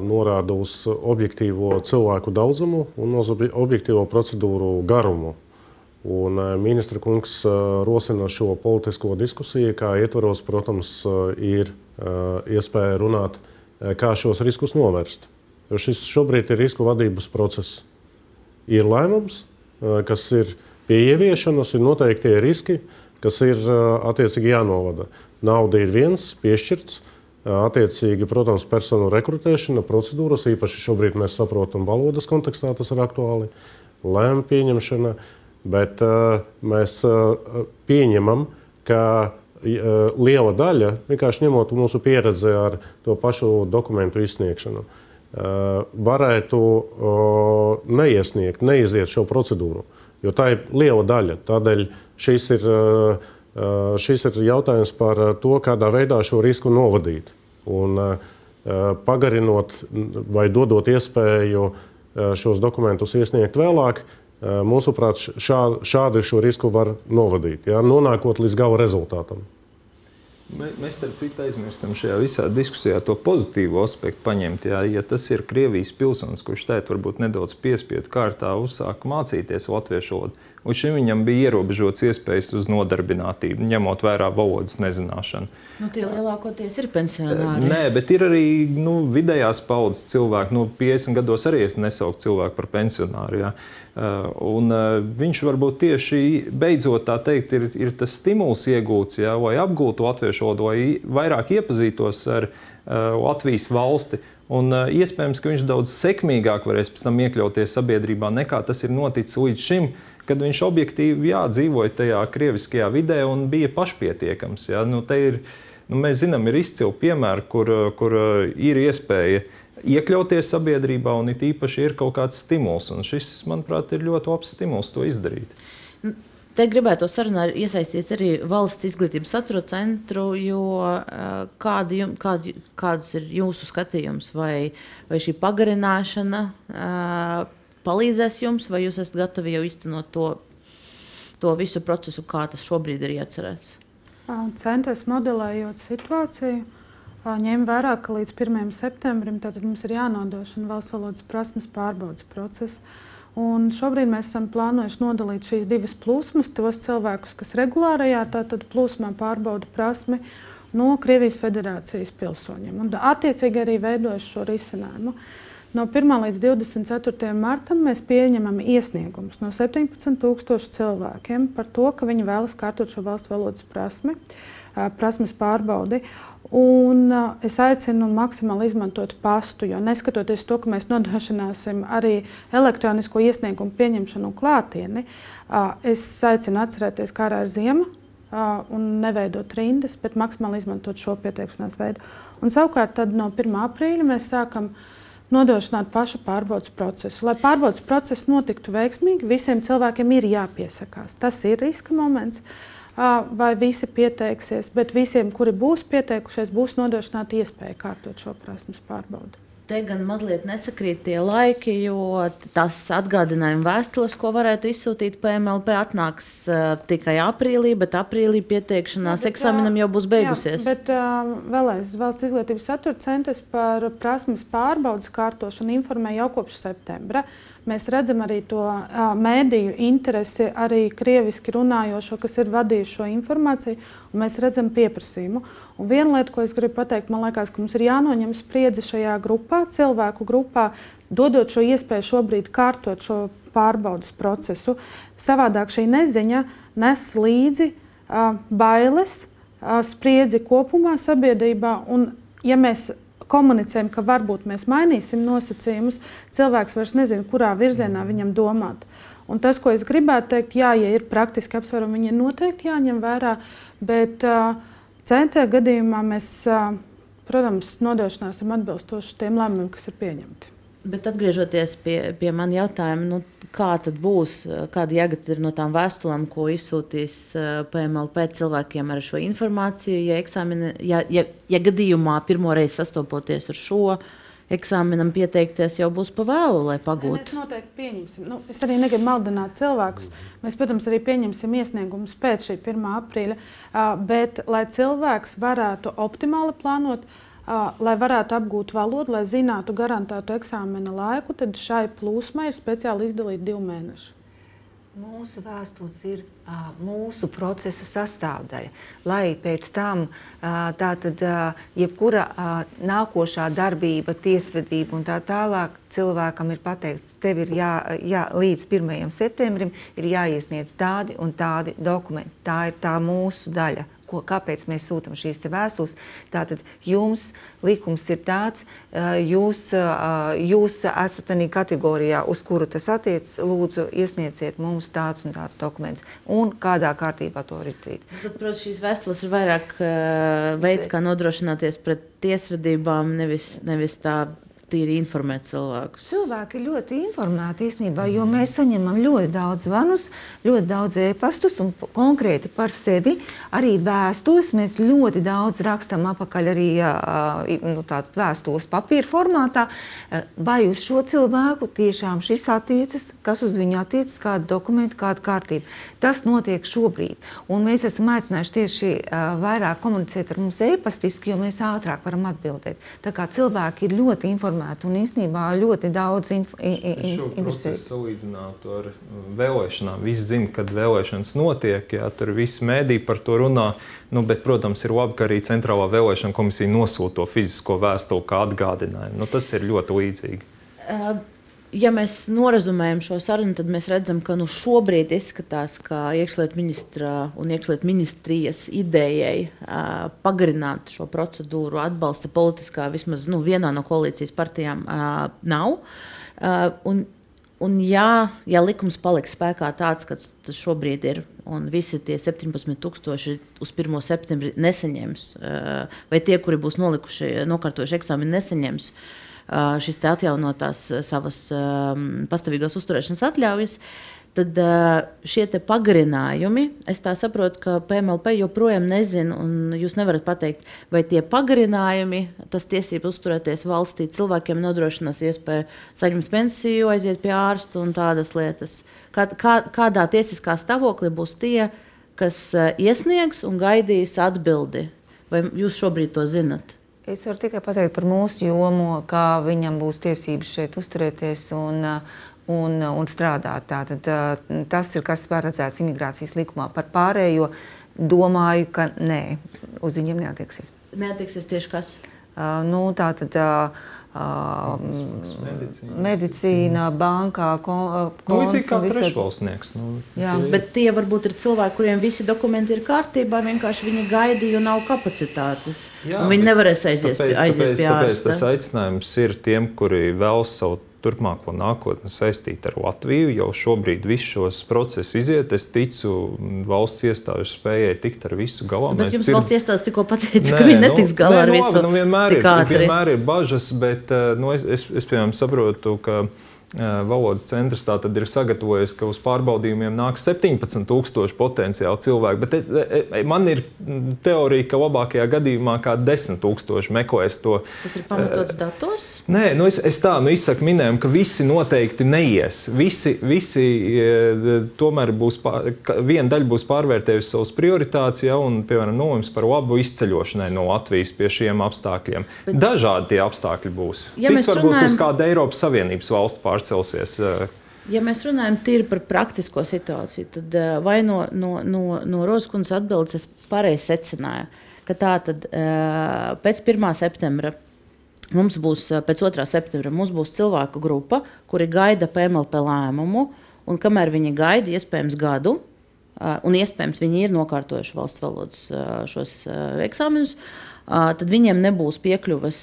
norāda uz objektīvo cilvēku daudzumu un uz objektīvo procedūru garumu. Un ministra kungs rosina šo politisko diskusiju, kā ietvaros, protams, ir iespēja runāt par kā šos riskus novērst. Jo šis šobrīd ir risku vadības process. Ir lēmums, eh, kas ir pie ieviešanas, ir noteikti riski, kas ir eh, attiecīgi jānovada. Nauda ir viens, piešķirts. Attiecīgi, protams, personu rekrutēšana, procedūras, īpaši šobrīd mēs saprotam, valodas kontekstā tas ir aktuāli, lēmumu pieņemšana, bet mēs pieņemam, ka Eh, liela daļa, vienkārši ņemot mūsu pieredzi ar to pašu dokumentu izsniegšanu, eh, varētu neiesniegt, neiziet šo procedūru. Jo tā ir liela daļa. Tādēļ šis ir, eh, šis ir jautājums par to, kādā veidā šo risku novadīt. Un, pagarinot vai dodot iespēju šos dokumentus iesniegt vēlāk, Eh, mūsuprāt, šā, šādi šo risku var novadīt, ja, nonākot līdz gala rezultātam. Mēs tam citu aizmirstam šajā visā diskusijā to pozitīvo aspektu paņemt. Jā. Ja tas ir Krievijas pilsonis, kurš tēt varbūt nedaudz piespiedu kārtā uzsāk mācīties latviešu valodu, Līdz šim viņam bija ierobežots iespējas uz nodarbinātību, ņemot vērā valodas nezināšanu. Nu, tie lielākoties ir pensionāri. Nē, bet ir arī nu, vidējās paudzes cilvēki. Nu, 50 gados arī es nesaucu cilvēku par pensionāru. Jā. Uh, un, uh, viņš varbūt tieši beidzot tā teikt, ir, ir tas stimuls iegūts, jā, lai apgūtu latviešu valodu, lai vairāk iepazītos ar uh, Latvijas valsti. Un, iespējams, ka viņš daudz sekmīgāk varēs pēc tam iekļauties sabiedrībā nekā tas ir noticis līdz šim. Uh, kad viņš objektīvi jā, dzīvoja tajā krieviskajā vidē un bija pašpietiekams. Jā. Nu, ir, nu, mēs zinām, ir izcili piemēri, kur, kur ir iespēja iekļauties sabiedrībā, un it īpaši ir kaut kāds stimuls. Šis, manuprāt, ir ļoti labs stimuls to izdarīt. Te gribētu sarunā iesaistīt arī valsts izglītības satura centru, jo kādi, kādi, kāds ir jūsu skatījums vai, vai šī pagarināšana palīdzēs jums, vai jūs esat gatavi jau iztenot to, to visu procesu, kā tas šobrīd ir iecerēts? Centos modelējot situāciju, ņem vērā, ka līdz 1. septembrim mums ir jānodrošina valsts valodas prasmes pārbaudas process. Un šobrīd mēs esam plānojuši nodalīt šīs divas plūsmas, tos cilvēkus, kas regulārajā plūsmā pārbauda prasmi, no Krievijas federācijas pilsoņiem. Un attiecīgi arī veidojuši šo risinājumu. No 1. līdz 24. martam mēs pieņemam iesniegumus no 17,000 cilvēkiem par to, ka viņi vēlas kārtot šo valsts valodas prasmi, prasmes pārbaudi. Un uh, es aicinu maksimāli izmantot pastu, jo neskatoties to, ka mēs nodrošināsim arī elektronisko iesniegumu pieņemšanu klātieni, uh, es aicinu atcerēties, kā ar ziemu uh, un neveidot rindas, bet maksimāli izmantot šo pieteikšanās veidu. Un savukārt no 1. aprīļa mēs sākam nodrošināt pašu pārbaudas procesu. Lai pārbaudas process notiktu veiksmīgi, visiem cilvēkiem ir jāpiesakās. Tas ir riska moments. Vai visi pieteiksies, bet visiem, kuri būs pieteikušies, būs nodrošināta iespēja kārtot šo prasmes pārbaudi. Te gan mazliet nesakrīt tie laiki, jo tas atgādinājuma vēstules, ko varētu izsūtīt PMLP, atnāks uh, tikai aprīlī, bet aprīlī pieteikšanās bet, eksāmenam jau būs beigusies. Jā, bet uh, vēlreiz valsts izglītības satura centrs par prasmes pārbaudas kārtošanu informē jau kopš septembra. Uh, Mēs redzam arī to uh, mēdīju interesi, arī krieviski runājošo, kas ir vadījuši šo informāciju, un mēs redzam pieprasījumu. Un viena lieta, ko es gribu pateikt, man liekas, ka mums ir jānoņem spriedzi šajā grupā, cilvēku grupā, dodot šo iespēju šobrīd kārtot šo pārbaudas procesu. Savādāk šī neziņa nes līdzi uh, bailes, uh, spriedzi kopumā sabiedrībā. Un, ja mēs komunicējam, ka varbūt mēs mainīsim nosacījumus, cilvēks vairs nezina, kurā virzienā viņam domāt. Un tas, ko es gribētu teikt, jā, ja ir praktiski apsvērumi, viņi ir noteikti jāņem vērā, bet uh, centrā gadījumā mēs, uh, protams, nodrošināsim atbilstoši tiem lēmumiem, kas ir pieņemti. Bet atgriežoties pie, pie manas jautājuma, nu, kā tad būs, kāda jēga ir no tām vēstulēm, ko izsūtīs PMLP cilvēkiem ar šo informāciju, ja, eksāmeni, ja, ja, ja gadījumā pirmo reizi sastopoties ar šo eksāmenam pieteikties jau būs pa vēlu, lai pagūtu. Mēs noteikti pieņemsim. Nu, es arī negribu maldināt cilvēkus. Mēs, protams, arī pieņemsim iesniegumus pēc šī 1. aprīļa, bet lai cilvēks varētu optimāli plānot, lai varētu apgūt valodu, lai zinātu garantētu eksāmena laiku, tad šai plūsmai ir speciāli izdalīti divi mēneši. Mūsu vēstules ir uh, mūsu procesa sastāvdaļa. Lai pēc tam uh, tātad, uh, jebkura uh, nākošā darbība, tiesvedība un tā tālāk cilvēkam ir pateikts, tev ir jā, jā, līdz 1. septembrim ir jāiesniedz tādi un tādi dokumenti. Tā ir tā mūsu daļa, ko, kāpēc mēs sūtām šīs vēstules. Tātad jums likums ir tāds, jūs, jūs esat tādā kategorijā, uz kuru tas attiecas. Lūdzu, iesniedziet mums tāds un tāds dokuments, un kādā kārtībā to var izdarīt. Tad, protams, šīs vēstules ir vairāk veids, kā nodrošināties pret tiesvedībām, nevis, nevis tā tīri informēt cilvēkus? Cilvēki ir ļoti informēti īstenībā, jo mēs saņemam ļoti daudz zvanus, ļoti daudz e-pastus un konkrēti par sevi arī vēstules. Mēs ļoti daudz rakstām apakaļ arī nu, vēstules papīra formātā. Vai uz šo cilvēku tiešām šis attiecas, kas uz viņu attiecas, kāda dokumenta, kāda kārtība. Tas notiek šobrīd. Un mēs esam aicinājuši tieši vairāk komunicēt ar mums e-pastiski, jo mēs ātrāk varam atbildēt. Tā kā cilvēki ir ļoti informēti informēti un īstenībā ļoti daudz informācijas. Es salīdzinātu ar uh, vēlēšanām. Visi zina, kad vēlēšanas notiek, jā, tur viss mēdī par to runā. Nu, bet, protams, ir labi, ka arī Centrālā vēlēšana komisija nosūta to fizisko vēstuli kā atgādinājumu. Nu, tas ir ļoti līdzīgi. Uh, ja mēs norazumējam šo sarunu, tad mēs redzam, ka nu, šobrīd izskatās, ka iekšlietu ministra un iekšlietu ministrijas idejai uh, pagarināt šo procedūru atbalsta politiskā, vismaz nu, vienā no koalīcijas partijām, uh, nav. Uh, un, un ja, ja likums paliks spēkā tāds, kāds tas šobrīd ir, un visi tie 17,000 uz 1. septembri nesaņems, uh, vai tie, kuri būs nolikuši, nokārtojuši eksāmenu, nesaņems, uh, šīs atjaunotās savas pastāvīgās uzturēšanas atļaujas. Tad šie pagarinājumi, es tā saprotu, ka PMLP joprojām nezina, un jūs nevarat pateikt, vai tie pagarinājumi, tas tiesības uzturēties valstī, cilvēkiem nodrošinās iespēju saņemt pensiju, aiziet pie ārsta un tādas lietas. Kā, kā, kādā tiesiskā stāvoklī būs tie, kas iesniegs un gaidīs atbildi? Vai jūs šobrīd to zinat? Es varu tikai pateikt par mūsu jomu, kā viņam būs tiesības šeit uzturēties un, un, un strādāt. Tātad, tas ir kas paredzēts imigrācijas likumā. Par pārējo domāju, ka nē, uz viņiem neatieksies. Neatieksies tieši kas? Uh, nu, tā tad uh, medicīna, medicīna bankā, konts. Nu, līdzīgi kā trešvalstnieks. Nu, jā, tie... bet tie varbūt ir cilvēki, kuriem visi dokumenti ir kārtībā, vienkārši viņi gaida, jo nav kapacitātes. Jā, viņi nevarēs aizies, tāpēc, aiziet tāpēc, pie ārsta. Tāpēc tas aicinājums ir tiem, kuri vēlas savu turpmāko nākotni saistīta ar Latviju. Jau šobrīd visus šos procesus iziet. Es ticu valsts iestāžu spējai tikt ar visu galā. Bet Mēs jums dzird... valsts iestādes tikko pateica, ka viņi netiks galā nē, ar nu, visu. Nu, vienmēr, ir, vienmēr ir bažas, bet eh, nu, es, es, es piemēram saprotu, ka valodas centrs ir sagatavojis, ka uz pārbaudījumiem nāk 17,000 potenciāli cilvēki. Bet e, e, e, man ir teorija, ka labākajā gadījumā kā 10,000 meklēs to. Tas ir pamatots datos? Nē, nu es, es tā nu izsaku minējumu, ka visi noteikti neies. Visi, visi tomēr būs, pār, viena daļa būs pārvērtējusi savas prioritātes, ja, un, piemēram, nolēms par labu izceļošanai no Latvijas pie šiem apstākļiem. Bet... Dažādi tie apstākļi būs. Ja Cits varbūt runājam... uz kādu Eiropas Savienības valstu pārstāvju pārcelsies. Ja mēs runājam tīri par praktisko situāciju, tad vai no, no, no, no Rozkundas atbildes es pareizi secināju, ka tā tad pēc 1. septembra mums būs, pēc 2. septembra mums būs cilvēku grupa, kuri gaida PMLP lēmumu, un kamēr viņi gaida, iespējams, gadu, un iespējams, viņi ir nokārtojuši valsts valodas šos eksāmenus, uh, tad viņiem nebūs piekļuves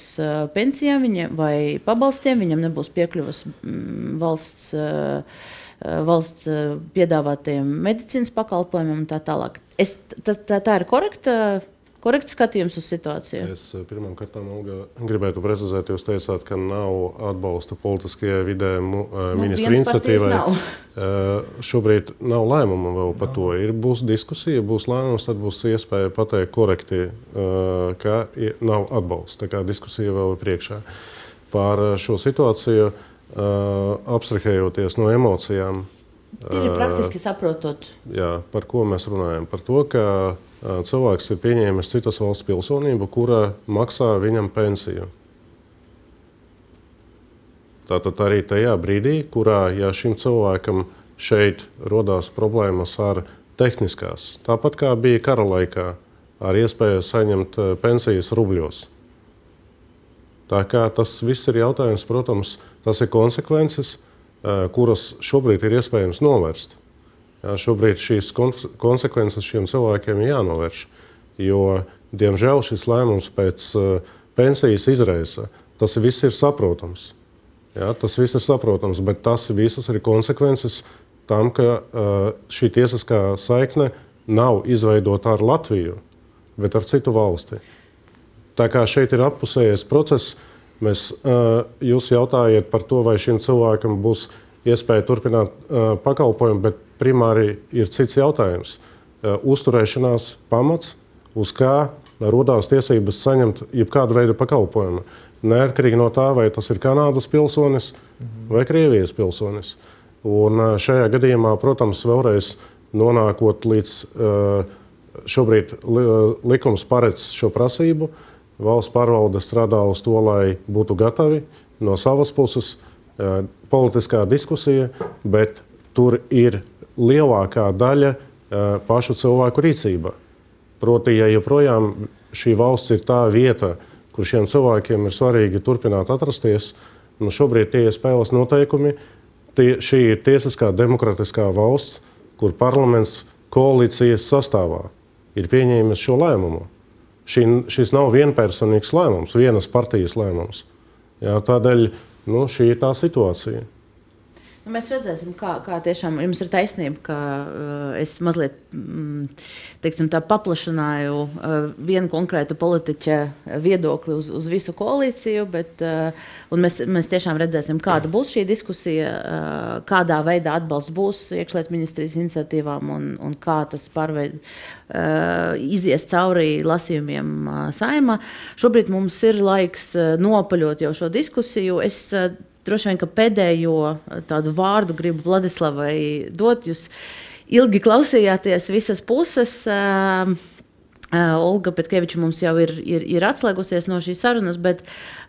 pensijām viņiem, vai pabalstiem, viņiem nebūs piekļuves valsts, valsts piedāvātajiem medicīnas pakalpojumiem un tā tālāk. Es, tā, tā, tā ir korekta Korekts skatījums uz situāciju. Es eh, pirmām kārtām gribētu precizēt, jūs teicāt, ka nav atbalsta politiskajai vidē mu, eh, nu, ministra iniciatīvai. Uh, šobrīd nav lēmuma vēl par to. Ir, būs diskusija, būs lēmums, tad būs iespēja pateikt korekti, uh, ka nav atbalsta. Tā kā diskusija vēl ir priekšā. Par šo situāciju uh, abstrahējoties no emocijām. Ir praktiski saprotot. Jā, par ko mēs runājam? Par to, ka cilvēks ir pieņēmis citas valsts pilsonību, kura maksā viņam pensiju. Tātad arī tajā brīdī, kurā ja šim cilvēkam šeit radās problēmas ar tehniskās, tāpat kā bija kara laikā, ar iespēju saņemt pensijas rubļos. Tā kā tas viss ir jautājums, protams, tas ir konsekvences, kuras šobrīd ir iespējams novērst. Jā, šobrīd šīs konsekvences šiem cilvēkiem ir jānovērš. Jo, diemžēl, šis lēmums pēc uh, pensijas izraisa. Tas viss ir saprotams. Jā, tas viss ir saprotams, bet tas visas ir konsekvences tam, ka uh, šī tiesiskā saikne nav izveidota ar Latviju, bet ar citu valsti. Tā kā šeit ir apusējais process, mēs, uh, jūs jautājat par to, vai šim cilvēkam būs iespēja turpināt uh, pakalpojumu, bet primāri ir cits jautājums. Uh, uzturēšanās pamats, uz kā radās tiesības saņemt jebkādu veidu pakalpojumu. Neatkarīgi no tā, vai tas ir Kanādas pilsonis vai Krievijas pilsonis. Un uh, šajā gadījumā, protams, vēlreiz nonākot līdz šobrīd likums paredz šo prasību, valsts pārvalde strādā uz to, lai būtu gatavi no savas puses politiskā diskusija, bet tur ir lielākā daļa pašu cilvēku rīcība. Proti, ja joprojām šī valsts ir tā vieta, kur šiem cilvēkiem ir svarīgi turpināt atrasties, nu šobrīd tie ir spēles noteikumi. Tie, šī ir tiesiskā, demokratiskā valsts, kur parlaments koalīcijas sastāvā ir pieņēmis šo lēmumu. Šī, šis nav vienpersonīgs lēmums, vienas partijas lēmums. Jā, tādēļ nu, šī ir tā situācija. Mēs redzēsim, kā, kā tiešām jums ir taisnība, ka uh, es mazliet mm, teiksim, paplašināju uh, vienu konkrētu politiķa viedokli uz, uz visu koalīciju, bet uh, mēs, mēs tiešām redzēsim, kāda būs šī diskusija, uh, kādā veidā atbalsts būs iekšlietu ministrijas iniciatīvām un, un kā tas pārveid, uh, izies cauri lasījumiem uh, saimā. Šobrīd mums ir laiks uh, nopaļot jau šo diskusiju. Es, uh, droši vien pēdējo eh, tādu vārdu gribu Vladislavai dot. Jūs ilgi klausījāties visas puses. Uh, Uh, Olga Petkeviča mums jau ir, ir, ir atslēgusies no šīs sarunas, bet,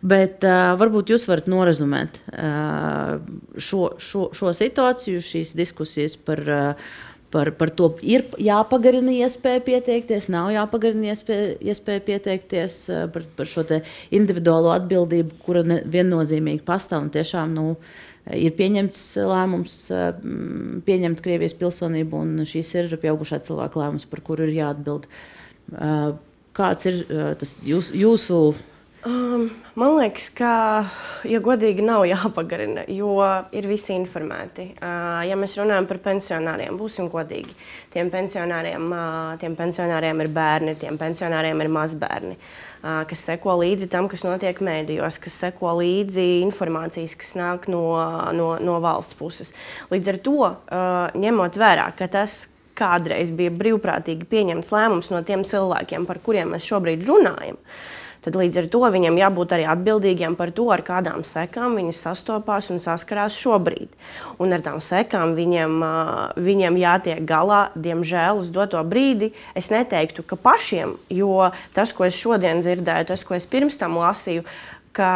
bet uh, varbūt jūs varat norezumēt uh, šo, šo, šo situāciju, šīs diskusijas par, uh, par, par to, ir jāpagarina iespēja pieteikties, nav jāpagarina iespēja, iespēja pieteikties par, par šo individuālo atbildību, kura ne, viennozīmīgi pastāv tiešām. Nu, Ir pieņemts lēmums pieņemt Krievijas pilsonību, un šīs ir pieaugušā cilvēka lēmums, par kuru ir jāatbild. Kāds ir tas jūs, jūsu? Um, man liekas, ka, ja godīgi, nav jāpagarina, jo ir visi informēti. Uh, ja mēs runājam par pensionāriem, būsim godīgi. Tiem pensionāriem, uh, tiem pensionāriem ir bērni, tiem pensionāriem ir mazbērni, uh, kas seko līdzi tam, kas notiek mēdījos, kas seko līdzi informācijas, kas nāk no, no, no valsts puses. Līdz ar to, uh, ņemot vērā, ka tas, kādreiz bija brīvprātīgi pieņemts lēmums no tiem cilvēkiem, par kuriem mēs šobrīd runājam. Tad līdz ar to viņam jābūt arī atbildīgiem par to, ar kādām sekām viņi sastopās un saskarās šobrīd. Un ar tām sekām viņiem, viņiem jātiek galā, diemžēl, uz doto brīdi. Es neteiktu, ka pašiem, jo tas, ko es šodien dzirdēju, tas, ko es pirms tam lasīju, ka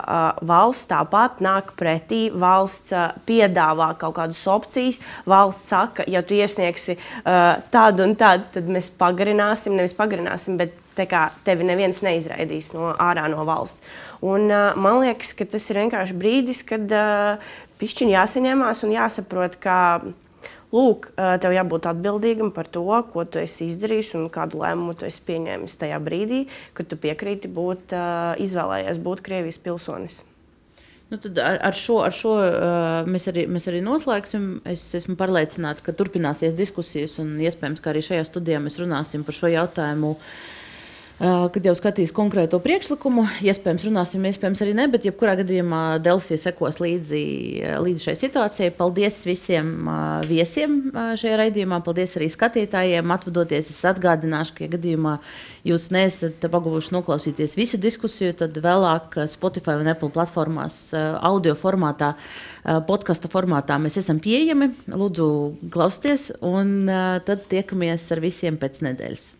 uh, valsts tāpat nāk pretī, valsts uh, piedāvā kaut kādas opcijas. Valsts saka, ja tu iesniegsi uh, tādu un tādu, tad mēs pagarināsim, nevis pagarināsim, bet tevi neviens neizraidīs no ārā no valsts. Un, uh, man liekas, ka tas ir vienkārši brīdis, kad uh, pišķiņi jāsaņemās un jāsaprot, ka lūk, tev jābūt atbildīgam par to, ko tu esi izdarījis un kādu lēmumu tu esi pieņēmis tajā brīdī, kad tu piekrīti būt, izvēlējies būt Krievijas pilsonis. Nu ar, ar šo, ar šo uh, mēs, arī, mēs arī noslēgsim. Es esmu pārliecināta, ka turpināsies diskusijas, un iespējams, ka arī šajā studijā mēs runāsim par šo jautājumu uh, kad jau skatīs konkrēto priekšlikumu. Iespējams, runāsim, iespējams, arī ne, bet jebkurā gadījumā Delfija sekos līdzi, līdzi šai situācijai. Paldies visiem viesiem šajā raidījumā, paldies arī skatītājiem. Atvadoties, es atgādināšu, ka, ja gadījumā jūs neesat paguvuši noklausīties visu diskusiju, tad vēlāk Spotify un Apple platformās audio formātā, podkasta formātā mēs esam pieejami. Lūdzu, klausieties, un tad tiekamies ar visiem pēc nedēļas.